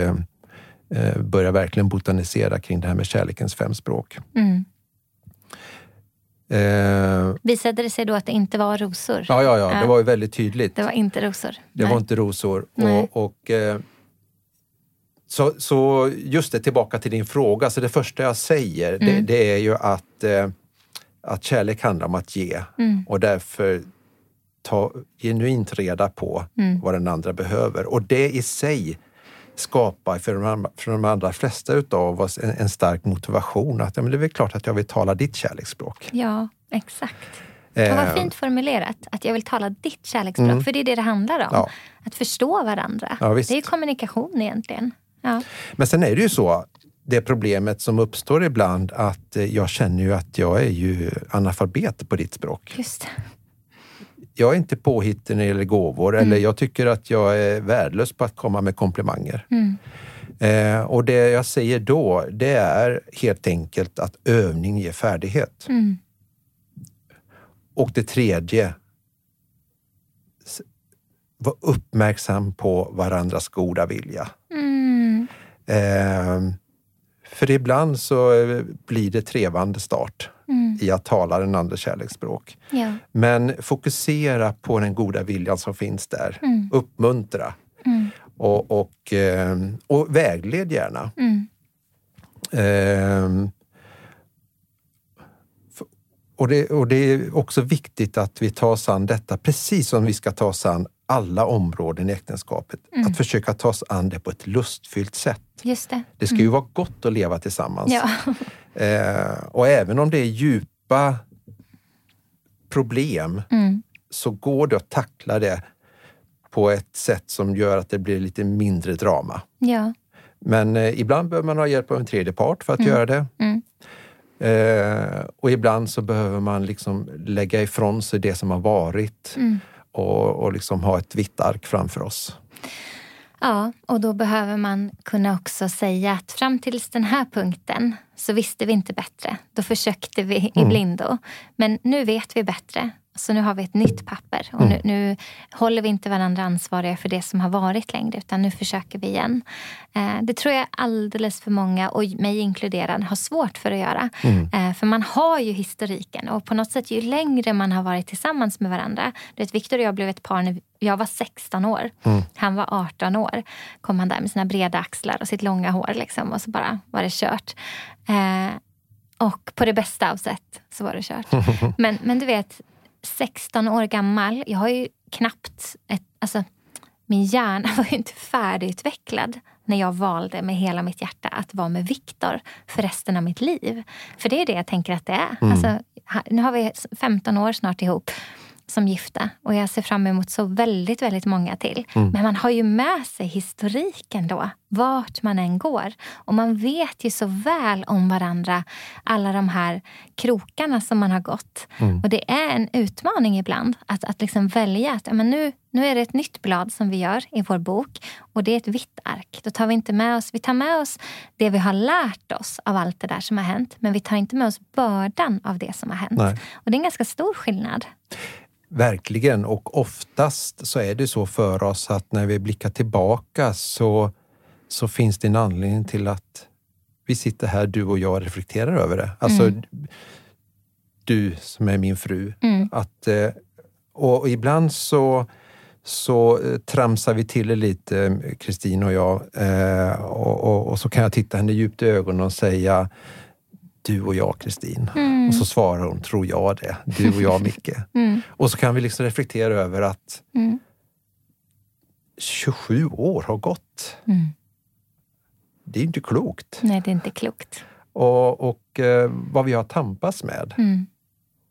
började verkligen botanisera kring det här med kärlekens fem språk. Mm. Eh, Visade det sig då att det inte var rosor? Ja, ja, ja, det var ju väldigt tydligt. Det var inte rosor? Det Nej. var inte rosor. Och, och eh, så, så just det, tillbaka till din fråga. Så det första jag säger mm. det, det, är ju att, eh, att kärlek handlar om att ge mm. och därför ta genuint reda på mm. vad den andra behöver. Och det i sig skapar för de, för de allra flesta utav oss en, en stark motivation att ja, men det är väl klart att jag vill tala ditt kärleksspråk. Ja, exakt. Det var eh. fint formulerat, att jag vill tala ditt kärleksspråk. Mm. För det är det det handlar om. Ja. Att förstå varandra. Ja, det är kommunikation egentligen. Ja. Men sen är det ju så, det problemet som uppstår ibland att eh, jag känner ju att jag är ju analfabet på ditt språk. Just jag är inte påhittig när det gäller gåvor mm. eller jag tycker att jag är värdelös på att komma med komplimanger. Mm. Eh, och det jag säger då, det är helt enkelt att övning ger färdighet. Mm. Och det tredje, var uppmärksam på varandras goda vilja. Mm. Eh, för ibland så eh, blir det trevande start mm. i att tala den andra kärleksspråk. Ja. Men fokusera på den goda viljan som finns där. Mm. Uppmuntra. Mm. Och, och, eh, och vägled gärna. Eh, och det, och det är också viktigt att vi tar oss an detta precis som vi ska ta oss an alla områden i äktenskapet. Mm. Att försöka ta oss an det på ett lustfyllt sätt. Just det. det ska ju mm. vara gott att leva tillsammans. Ja. Eh, och även om det är djupa problem mm. så går det att tackla det på ett sätt som gör att det blir lite mindre drama. Ja. Men eh, ibland behöver man ha hjälp av en tredje part för att mm. göra det. Mm. Eh, och ibland så behöver man liksom lägga ifrån sig det som har varit mm. och, och liksom ha ett vitt ark framför oss. Ja, och då behöver man kunna också säga att fram tills den här punkten så visste vi inte bättre. Då försökte vi i mm. blindo. Men nu vet vi bättre så nu har vi ett nytt papper och nu, mm. nu, håller vi inte varandra ansvariga för det som har varit längre utan nu försöker vi igen. Eh, det tror jag alldeles för många, och mig inkluderad, har svårt för att göra. Mm. Eh, för man har ju historiken och på något sätt ju längre man har varit tillsammans med varandra. Du vet, Victor och jag blev ett par när jag var 16 år. Mm. Han var 18 år. kom han där med sina breda axlar och sitt långa hår liksom, och så bara var det kört. Eh, och på det bästa av sätt så var det kört. <laughs> Men, men du vet, 16 år gammal. Jag har ju knappt... Ett, alltså, min hjärna <laughs> var ju inte färdigutvecklad när jag valde med hela mitt hjärta att vara med Viktor för resten av mitt liv. För det är det jag tänker att det är. Mm. Alltså, nu har vi 15 år snart ihop som gifta och jag ser fram emot så väldigt, väldigt många till. Mm. Men man har ju med sig historiken då, vart man än går. Och man vet ju så väl om varandra, alla de här krokarna som man har gått. Mm. Och det är en utmaning ibland att, att liksom välja att men nu, nu är det ett nytt blad som vi gör i vår bok och det är ett vitt ark. Då tar vi inte med oss, vi tar med oss det vi har lärt oss av allt det där som har hänt. Men vi tar inte med oss bördan av det som har hänt. Nej. Och det är en ganska stor skillnad. Verkligen, och oftast så är det så för oss att när vi blickar tillbaka så, så finns det en anledning till att vi sitter här, du och jag, och reflekterar över det. Alltså, mm. du som är min fru. Mm. Att, eh, och ibland så, så eh, tramsar vi till det lite, Kristin och jag. Eh, och, och, och, så kan jag titta henne djupt i ögonen och säga du och jag Kristin. Mm. Och så svarar hon, tror jag det. Du och jag Micke. <laughs> Mm. Och så kan vi liksom reflektera över att mm. 27 år har gått. Mm. Det är inte klokt. Nej, det är inte klokt. Och, och eh, vad vi har tampas med. Mm.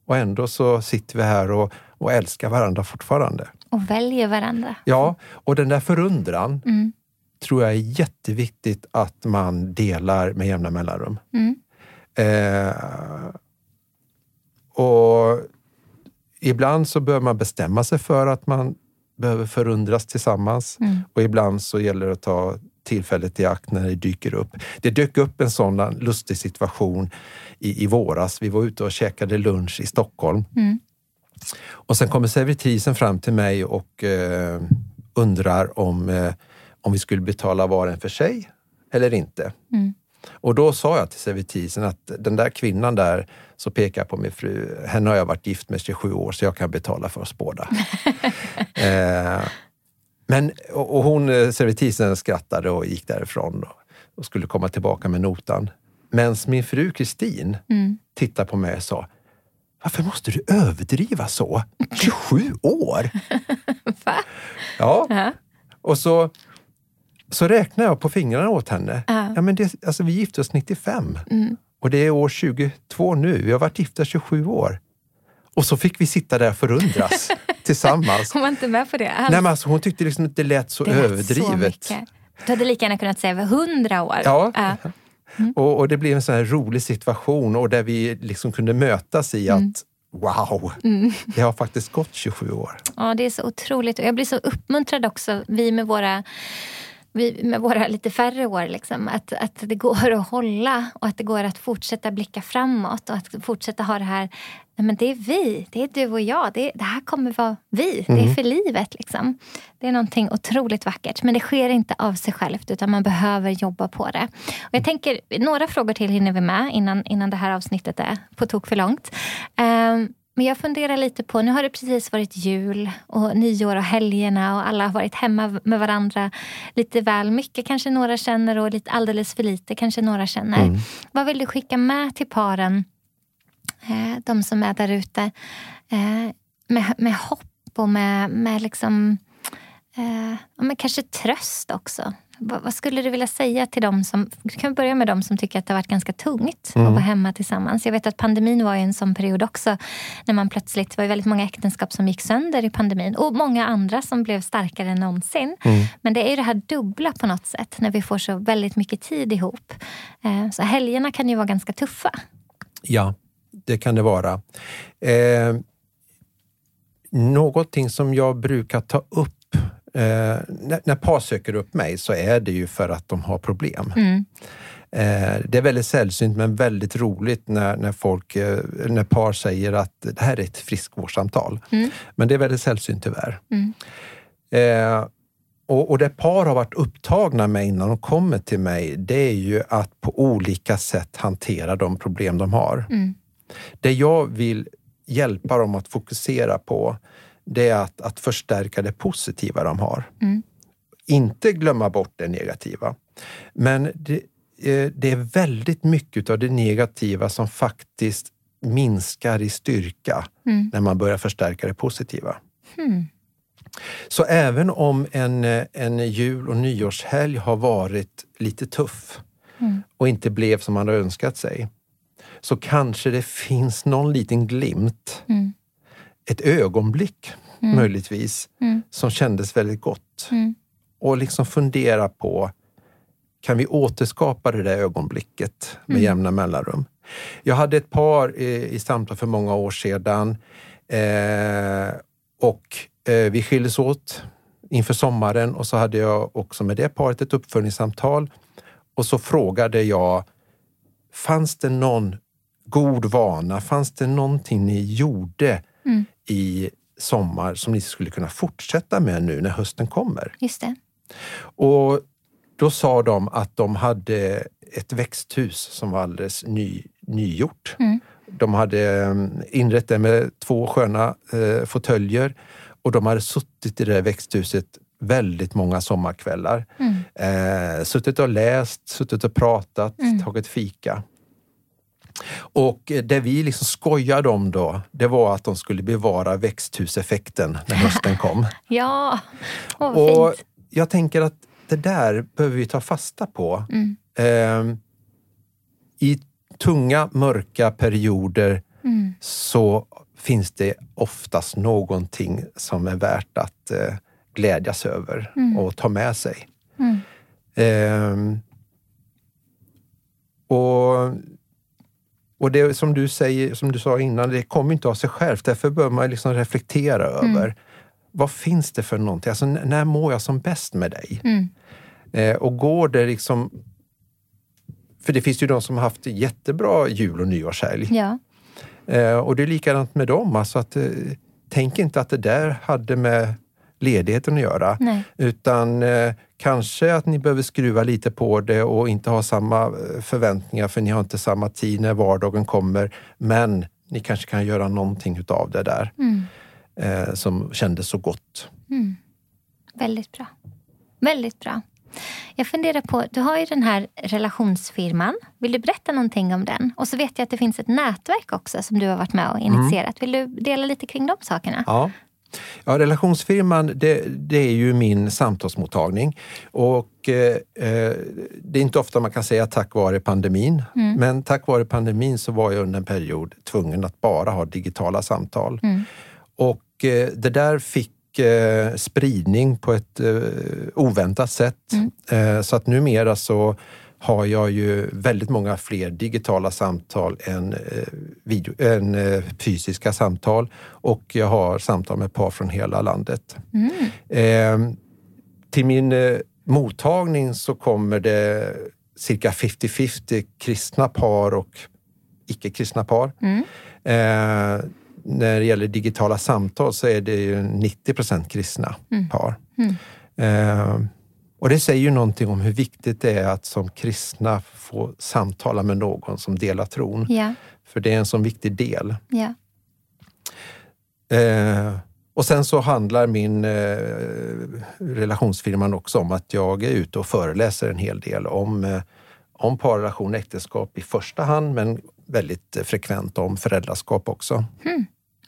Och ändå så sitter vi här och, och älskar varandra fortfarande. Och väljer varandra. Ja, och den där förundran mm. tror jag är jätteviktigt att man delar med jämna mellanrum. Eh, och ibland så behöver man bestämma sig för att man behöver förundras tillsammans mm. och ibland så gäller det att ta tillfället i akt när det dyker upp. Det dök upp en sån lustig situation i, i våras. Vi var ute och käkade lunch i Stockholm. Mm. Och sen kommer servitrisen fram till mig och eh, undrar om eh, om vi skulle betala var en för sig eller inte. Mm. Och då sa jag till servitrisen att den där kvinnan där, så pekar på min fru, henne har jag varit gift med 27 år så jag kan betala för oss båda. <laughs> eh, men, och, och hon, eh, servitrisen skrattade och gick därifrån och, och skulle komma tillbaka med notan. Men min fru Kristin mm. tittade på mig och sa, varför måste du överdriva så? 27 år! <laughs> Va? Ja. Uh-huh. Och så, så räknade jag på fingrarna åt henne. Uh-huh. Ja, men det, alltså, vi gifte oss 95 mm. och det är år 22 nu. Vi har varit gifta 27 år. Och så fick vi sitta där och förundras <laughs> tillsammans. Hon var inte med på det alls. Nej, men alltså, hon tyckte liksom att det lät så det lät överdrivet. Så du hade lika gärna kunnat säga över hundra år. Ja. Uh. Mm. Och, och, det blev en sån här rolig situation och där vi liksom kunde mötas i mm. att Wow! Mm. Det har faktiskt gått 27 år. Ja, det är så otroligt. Jag blir så uppmuntrad också, vi med våra vi, med våra lite färre år, liksom, att, att det går att hålla och att det går att fortsätta blicka framåt och att fortsätta ha det här, men det är vi, det är du och jag, det, det här kommer vara vi, mm. det är mm. för livet. Liksom. Det är någonting otroligt vackert, men det sker inte av sig självt utan man behöver jobba på det. Och jag tänker, några frågor till hinner vi med innan, innan det här avsnittet är på tok för långt. Um, men jag funderar lite på, nu har det precis varit jul och nyår och helgerna och alla har varit hemma med varandra lite väl mycket kanske några känner och lite alldeles för lite kanske några känner. Mm. Vad vill du skicka med till paren, eh, de som är där ute, eh, med, med hopp och med, med liksom, eh, med kanske tröst också? Vad, skulle du vilja säga till dem som... Du kan börja med dem som tycker att det har varit ganska tungt mm. att vara hemma tillsammans. Jag vet att pandemin var en sån period också. När man plötsligt, det var väldigt många äktenskap som gick sönder i pandemin. Och många andra som blev starkare än någonsin. Mm. Men det är ju det här dubbla på något sätt. När vi får så väldigt mycket tid ihop. Eh, så helgerna kan ju vara ganska tuffa. Ja, det kan det vara. Eh, någonting som jag brukar ta upp Eh, när, när par söker upp mig så är det ju för att de har problem. Mm. Eh, det är väldigt sällsynt men väldigt roligt när, när, folk, eh, när par säger att det här är ett friskvårdssamtal. Mm. Men det är väldigt sällsynt tyvärr. Mm. Eh, och, och det par har varit upptagna med innan de kommer till mig, det är ju att på olika sätt hantera de problem de har. Mm. Det jag vill hjälpa dem att fokusera på, det är att, att förstärka det positiva de har. Mm. Inte glömma bort det negativa. Men det, eh, det är väldigt mycket av det negativa som faktiskt minskar i styrka mm. när man börjar förstärka det positiva. Mm. Så även om en, en jul och nyårshelg har varit lite tuff mm. och inte blev som man har önskat sig, så kanske det finns någon liten glimt mm ett ögonblick mm. möjligtvis mm. som kändes väldigt gott. Mm. Och liksom fundera på, kan vi återskapa det där ögonblicket med mm. jämna mellanrum? Jag hade ett par i, i samtal för många år sedan eh, och eh, vi skildes åt inför sommaren och så hade jag också med det paret ett uppföljningssamtal. Och så frågade jag, fanns det någon god vana? Fanns det någonting ni gjorde mm. i sommar som ni skulle kunna fortsätta med nu när hösten kommer. Just det. Och då sa de att de hade ett växthus som var alldeles ny, nygjort. Mm. De hade mm, inrett det med två sköna eh, fåtöljer och de hade suttit i det växthuset väldigt många sommarkvällar. Mm. Eh, suttit och läst, suttit och pratat, mm. tagit fika. Och det vi liksom skojade om då, det var att de skulle bevara växthuseffekten när hösten kom. <laughs> ja, oh, och fint. Jag tänker att det där behöver vi ta fasta på. Mm. Eh, I tunga, mörka perioder mm. så finns det oftast någonting som är värt att eh, glädjas över mm. och ta med sig. Eh, och och det som du säger, som du sa innan, det kommer inte av sig självt. Därför bör man liksom reflektera mm. över vad finns det för någonting? Alltså, när mår jag som bäst med dig? Mm. Eh, och går det liksom... För det finns ju de som har haft jättebra jul och nyårshelg. Ja. Eh, och det är likadant med dem. Alltså att, eh, tänk inte att det där hade med ledigheten att göra. Nej. Utan eh, kanske att ni behöver skruva lite på det och inte ha samma eh, förväntningar för ni har inte samma tid när vardagen kommer. Men ni kanske kan göra någonting utav det där Mm. eh, som kändes så gott. Mm. Väldigt bra. Väldigt bra. Jag funderar på, du har ju den här relationsfirman. Vill du berätta någonting om den? Och så vet jag att det finns ett nätverk också som du har varit med och initierat. Vill du dela lite kring de sakerna? Ja. Ja, relationsfirman det, det är ju min samtalsmottagning och eh, eh, det är inte ofta man kan säga tack vare pandemin. Men tack vare pandemin så var jag under en period tvungen att bara ha digitala samtal. Och eh, det där fick eh, spridning på ett eh, oväntat sätt. Eh, så att numera så har jag ju väldigt många fler digitala samtal än, eh, video, än eh, fysiska samtal. Och jag har samtal med par från hela landet. Eh, till min eh, mottagning så kommer det cirka 50-50 kristna par och icke-kristna par. Eh, när det gäller digitala samtal så är det ju 90 procent kristna par. Eh, och det säger ju någonting om hur viktigt det är att som kristna få samtala med någon som delar tron. Ja, För det är en sån viktig del. ja. Eh, och sen så handlar min eh, relationsfirman också om att jag är ute och föreläser en hel del om, eh, om parrelation och äktenskap i första hand, men väldigt frekvent om föräldraskap också.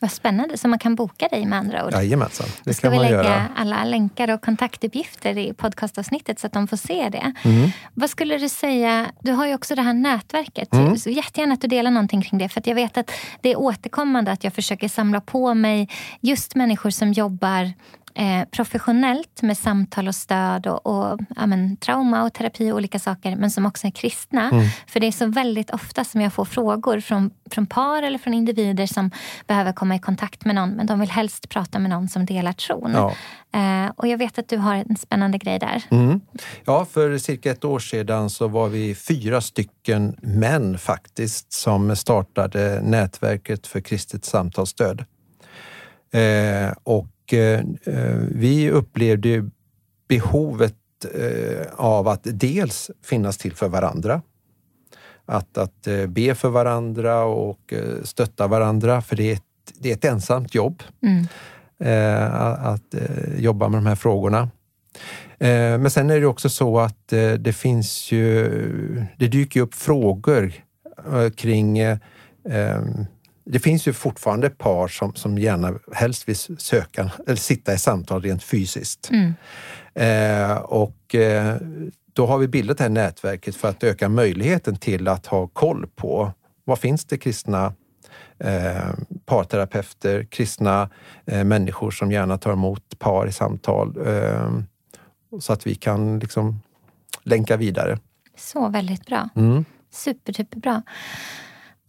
Vad spännande. Så man kan boka dig med andra ord? Jajamensan, det ska kan vi man lägga göra. alla länkar och kontaktuppgifter i podcastavsnittet så att de får se det. Mm. Vad skulle du säga, du har ju också det här nätverket. Mm. Så jättegärna att du delar någonting kring det. För jag vet att det är återkommande att jag försöker samla på mig just människor som jobbar eh, professionellt med samtal och stöd och, och ja, men, trauma och terapi och olika saker men som också är kristna. Mm. För det är så väldigt ofta som jag får frågor från, från par eller från individer som behöver komma i kontakt med någon men de vill helst prata med någon som delar tron. Ja. Eh, och jag vet att du har en spännande grej där. Mm. Ja, för cirka ett år sedan så var vi fyra stycken män faktiskt som startade nätverket för kristet samtalsstöd. Eh, och vi upplevde behovet eh, av att dels finnas till för varandra. Att, att eh, be för varandra och eh, stötta varandra, för det är ett, det är ett ensamt jobb Mm. eh, att eh, jobba med de här frågorna. Eh, men sen är det också så att eh, det finns ju, det dyker upp frågor eh, kring eh, eh, det finns ju fortfarande par som, som gärna helst vill söka eller sitta i samtal rent fysiskt. Mm. Eh, och eh, då har vi bildat det här nätverket för att öka möjligheten till att ha koll på vad finns det kristna eh, parterapeuter, kristna eh, människor som gärna tar emot par i samtal. Eh, så att vi kan liksom länka vidare. Så väldigt bra. Mm. Super, superbra.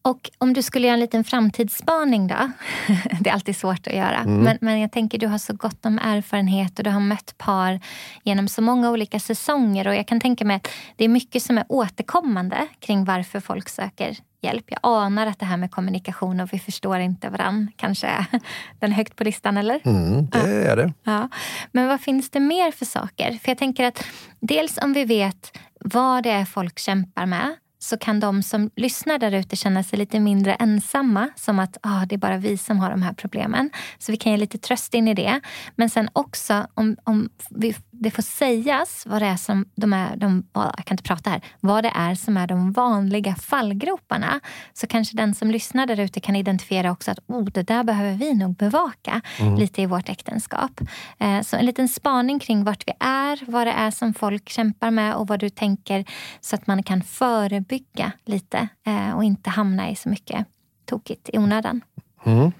Och om du skulle göra en liten framtidsspaning då? <laughs> Det är alltid svårt att göra. Men, men jag tänker du har så gott om erfarenhet och du har mött par genom så många olika säsonger. Och jag kan tänka mig att det är mycket som är återkommande kring varför folk söker hjälp. Jag anar att det här med kommunikation och vi förstår inte varann kanske är <laughs> den högt på listan, eller? Mm, det är det. Ja. Men vad finns det mer för saker? För jag tänker att dels om vi vet vad det är folk kämpar med så kan de som lyssnar där ute känna sig lite mindre ensamma. Som att ah, det är bara vi som har de här problemen. Så vi kan ge lite tröst in i det. Men sen också om, om vi, det får sägas vad det är som de är, de, jag kan inte prata här, vad det är som är de vanliga fallgroparna. Så kanske den som lyssnar där ute kan identifiera också att oh, det där behöver vi nog bevaka lite i vårt äktenskap. Eh, så en liten spaning kring vart vi är, vad det är som folk kämpar med och vad du tänker så att man kan förebygga lite eh, och inte hamna i så mycket tokigt i onödan. Mm.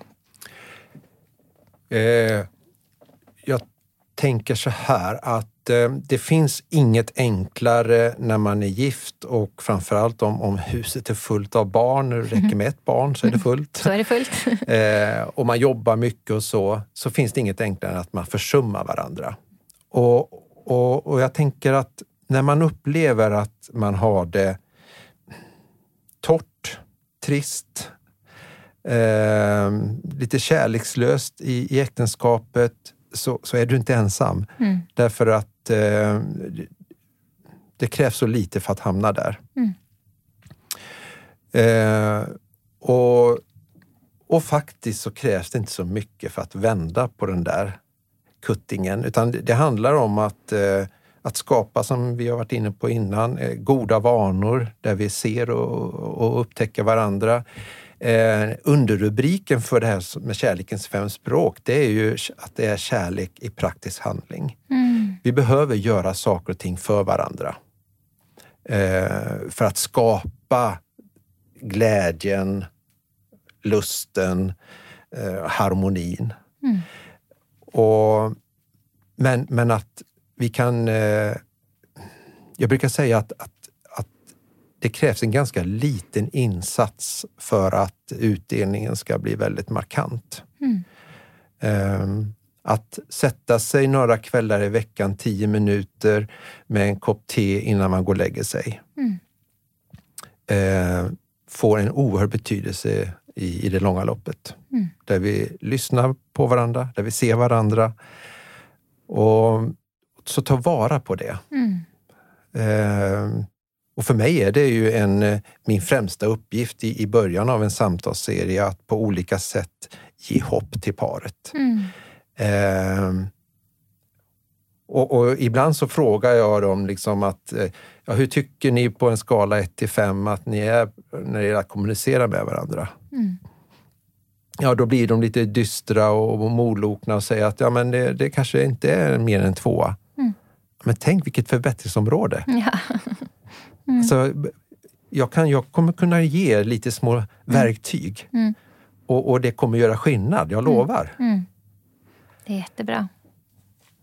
Eh, tänker så här att eh, det finns inget enklare när man är gift och framförallt om, om huset är fullt av barn. Det räcker med ett barn så är det fullt. Så är det fullt. <laughs> eh, och man jobbar mycket och så, så finns det inget enklare än att man försummar varandra. Och, och, och jag tänker att när man upplever att man har det torrt, trist, eh, lite kärlekslöst i, i äktenskapet så, så är du inte ensam. Mm. Därför att eh, det krävs så lite för att hamna där. Mm. Eh, och, och faktiskt så krävs det inte så mycket för att vända på den där kuttingen, utan det, handlar om att eh, att skapa, som vi har varit inne på innan, eh, goda vanor där vi ser och, och upptäcker varandra. Eh, underrubriken för det här med kärlekens fem språk, det är ju att det är kärlek i praktisk handling. Mm. Vi behöver göra saker och ting för varandra. Eh, för att skapa glädjen, lusten, eh, harmonin. Mm. Och, men, men att vi kan... Eh, jag brukar säga att, att, att det krävs en ganska liten insats för att utdelningen ska bli väldigt markant. Mm. Eh, att sätta sig några kvällar i veckan, tio minuter med en kopp te innan man går och lägger sig. Mm. Eh, får en oerhörd betydelse i, i det långa loppet. Mm. Där vi lyssnar på varandra, där vi ser varandra. Och så ta vara på det. Mm. Eh, och för mig är det ju en, eh, min främsta uppgift i, i början av en samtalsserie att på olika sätt ge hopp till paret. Mm. Eh, och, och, ibland så frågar jag dem liksom att, eh, ja, hur tycker ni på en skala 1 till 5 att ni är när det gäller att kommunicera med varandra? Mm. Ja, då blir de lite dystra och molokna och säger att ja, men det, det kanske inte är mer än tvåa. Men tänk vilket förbättringsområde! <laughs> Ja. Mm. Alltså, jag, kan, jag kommer kunna ge lite små mm. verktyg mm. och, och, det kommer göra skillnad, jag mm. lovar. Mm. Det är jättebra.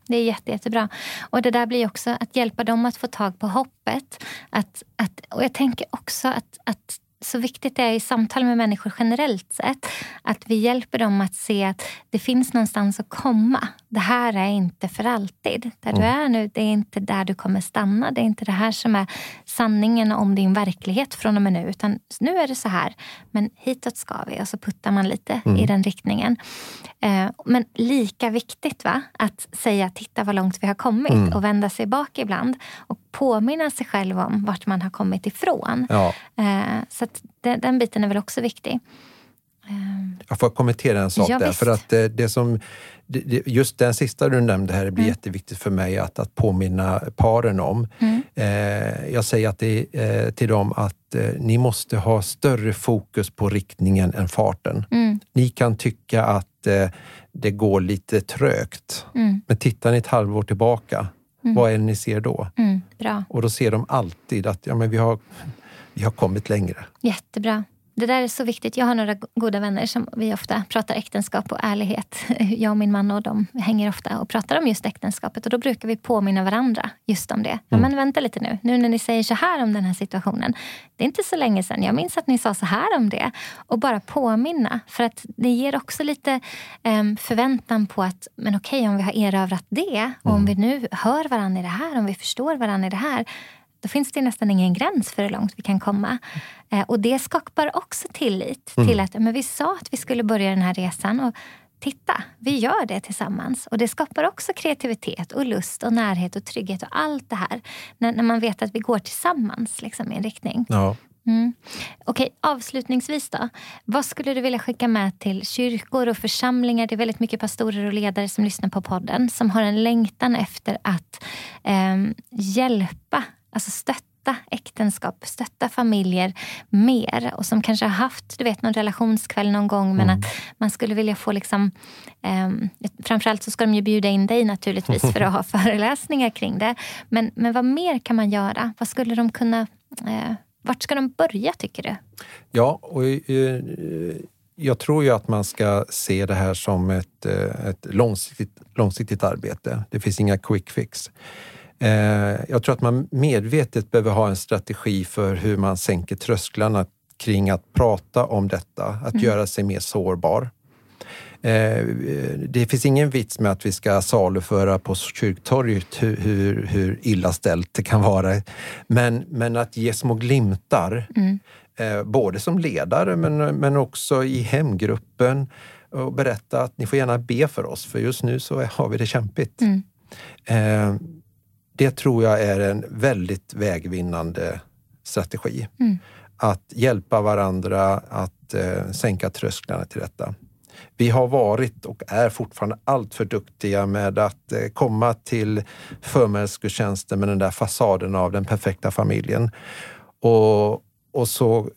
Det är jätte, jättebra. Och det där blir också att hjälpa dem att få tag på hoppet. Att, att, och jag tänker också att, att så viktigt det är i samtal med människor generellt sett att vi hjälper dem att se att det finns någonstans att komma. Det här är inte för alltid. Där mm. du är nu, det är inte där du kommer stanna. Det är inte det här som är sanningen om din verklighet från och med nu. Utan nu är det så här, men hitåt ska vi. Och så puttar man lite mm. i den riktningen. Eh, men lika viktigt va? att säga titta vad långt vi har kommit mm. och vända sig bak ibland. Och påminna sig själv om vart man har kommit ifrån. Ja. Eh, så den, den biten är väl också viktig. Eh, jag får kommentera en sak ja, där. Visst. För att det, det som, just den sista du nämnde här blir mm. jätteviktigt för mig att, att påminna paren om. Mm. Eh, jag säger att det, eh, till dem att eh, ni måste ha större fokus på riktningen än farten. Mm. Ni kan tycka att eh, det går lite trögt. Mm. Men tittar ni ett halvår tillbaka Mm. Vad är det ni ser då? Mm, bra. Och då ser de alltid att ja, men vi, har, vi har kommit längre. Jättebra. Det där är så viktigt. Jag har några goda vänner som vi ofta pratar äktenskap och ärlighet. <laughs> Jag och min man och de hänger ofta och pratar om just äktenskapet. Och då brukar vi påminna varandra just om det. Mm. Ja, men vänta lite nu. Nu när ni säger så här om den här situationen. Det är inte så länge sedan. Jag minns att ni sa så här om det. Och bara påminna. För att det ger också lite um, förväntan på att, men okej om vi har erövrat det. Och om mm. vi nu hör varandra i det här. Om vi förstår varandra i det här då finns det nästan ingen gräns för hur långt vi kan komma. Eh, och det skapar också tillit mm. till att men vi sa att vi skulle börja den här resan. Och titta, vi gör det tillsammans. Och det skapar också kreativitet och lust och närhet och trygghet och allt det här. När, när man vet att vi går tillsammans liksom, i en riktning. Ja. Mm. Okej, avslutningsvis då. Vad skulle du vilja skicka med till kyrkor och församlingar? Det är väldigt mycket pastorer och ledare som lyssnar på podden som har en längtan efter att eh, hjälpa alltså stötta äktenskap, stötta familjer mer och som kanske har haft du vet, någon relationskväll någon gång men mm. att man skulle vilja få liksom eh, Framförallt så ska de ju bjuda in dig naturligtvis för att ha <laughs> föreläsningar kring det. Men, men vad mer kan man göra? Vad skulle de kunna eh, vart ska de börja tycker du? Ja, och eh, jag tror ju att man ska se det här som ett, eh, ett långsiktigt, långsiktigt arbete. Det finns inga quick fix. Eh, jag tror att man medvetet behöver ha en strategi för hur man sänker trösklarna kring att prata om detta, att mm. göra sig mer sårbar. Eh, det finns ingen vits med att vi ska saluföra på kyrktorget hur, hur, hur illa ställt det kan vara. Men, men att ge små glimtar, mm. Eh, både som ledare men, men också i hemgruppen, och berätta att ni får gärna be för oss, för just nu så har vi det kämpigt. Mm. Det tror jag är en väldigt vägvinnande strategi. Mm. Att hjälpa varandra att eh, sänka trösklarna till detta. Vi har varit och är fortfarande alltför duktiga med att eh, komma till förmiddagsgudstjänsten med den där fasaden av den perfekta familjen. Och, och så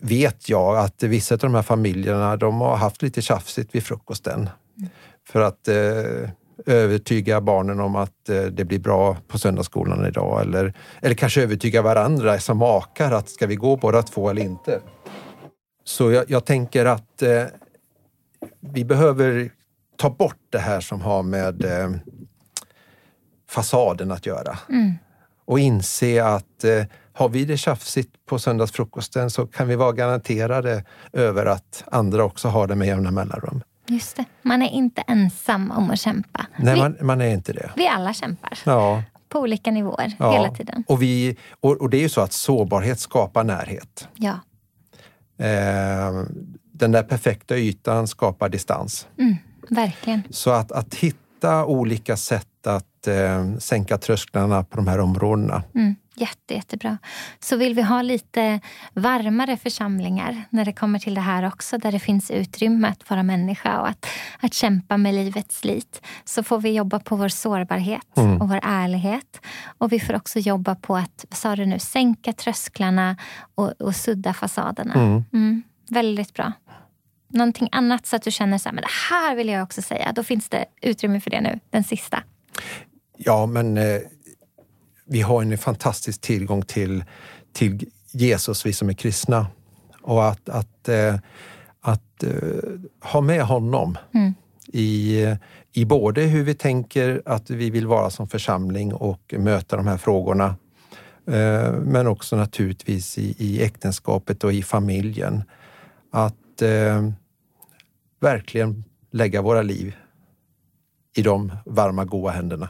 vet jag att vissa av de här familjerna de har haft lite tjafsigt vid frukosten. Mm. För att eh, övertyga barnen om att eh, det blir bra på söndagsskolan idag. Eller, eller kanske övertyga varandra som makar att ska vi gå båda två eller inte? Så jag, jag tänker att eh, vi behöver ta bort det här som har med eh, fasaden att göra. Mm. Och inse att eh, har vi det tjafsigt på söndagsfrukosten så kan vi vara garanterade över att andra också har det med jämna mellanrum. Just det. Man är inte ensam om att kämpa. Nej, vi, man, man, är inte det. Vi alla kämpar. Ja. På olika nivåer ja. hela tiden. Och, vi, och, och, det är ju så att sårbarhet skapar närhet. Ja. Eh, den där perfekta ytan skapar distans. Mm, verkligen. Så att, att hitta olika sätt att eh, sänka trösklarna på de här områdena. Mm. Jätte, jättebra. Så vill vi ha lite varmare församlingar när det kommer till det här också, där det finns utrymme att vara människa och att, att kämpa med livets slit, så får vi jobba på vår sårbarhet mm. och vår ärlighet. Och vi får också jobba på att, vad sa du nu, sänka trösklarna och, och sudda fasaderna. Mm. Mm, väldigt bra. Någonting annat så att du känner så här, men det här vill jag också säga. Då finns det utrymme för det nu, den sista. Ja, men eh vi har en fantastisk tillgång till, till Jesus, vi som är kristna. Och att, att, eh, att eh, ha med honom mm. i, i både hur vi tänker att vi vill vara som församling och möta de här frågorna. Eh, men också naturligtvis i, i äktenskapet och i familjen. Att eh, verkligen lägga våra liv i de varma, goda händerna.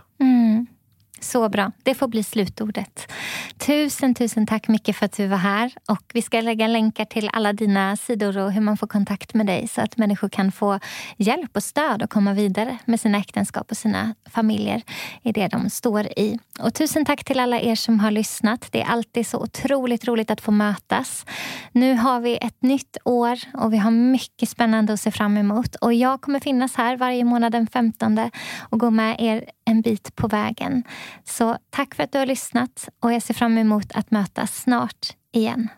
Så bra. Det får bli slutordet. Tusen, tusen tack Micke för att du var här. Och Vi ska lägga länkar till alla dina sidor och hur man får kontakt med dig så att människor kan få hjälp och stöd och komma vidare med sina äktenskap och sina familjer i det de står i. Och Tusen tack till alla er som har lyssnat. Det är alltid så otroligt roligt att få mötas. Nu har vi ett nytt år och vi har mycket spännande att se fram emot. Och Jag kommer finnas här varje månad den 15 och gå med er en bit på vägen. Så tack för att du har lyssnat och jag ser fram emot att mötas snart igen.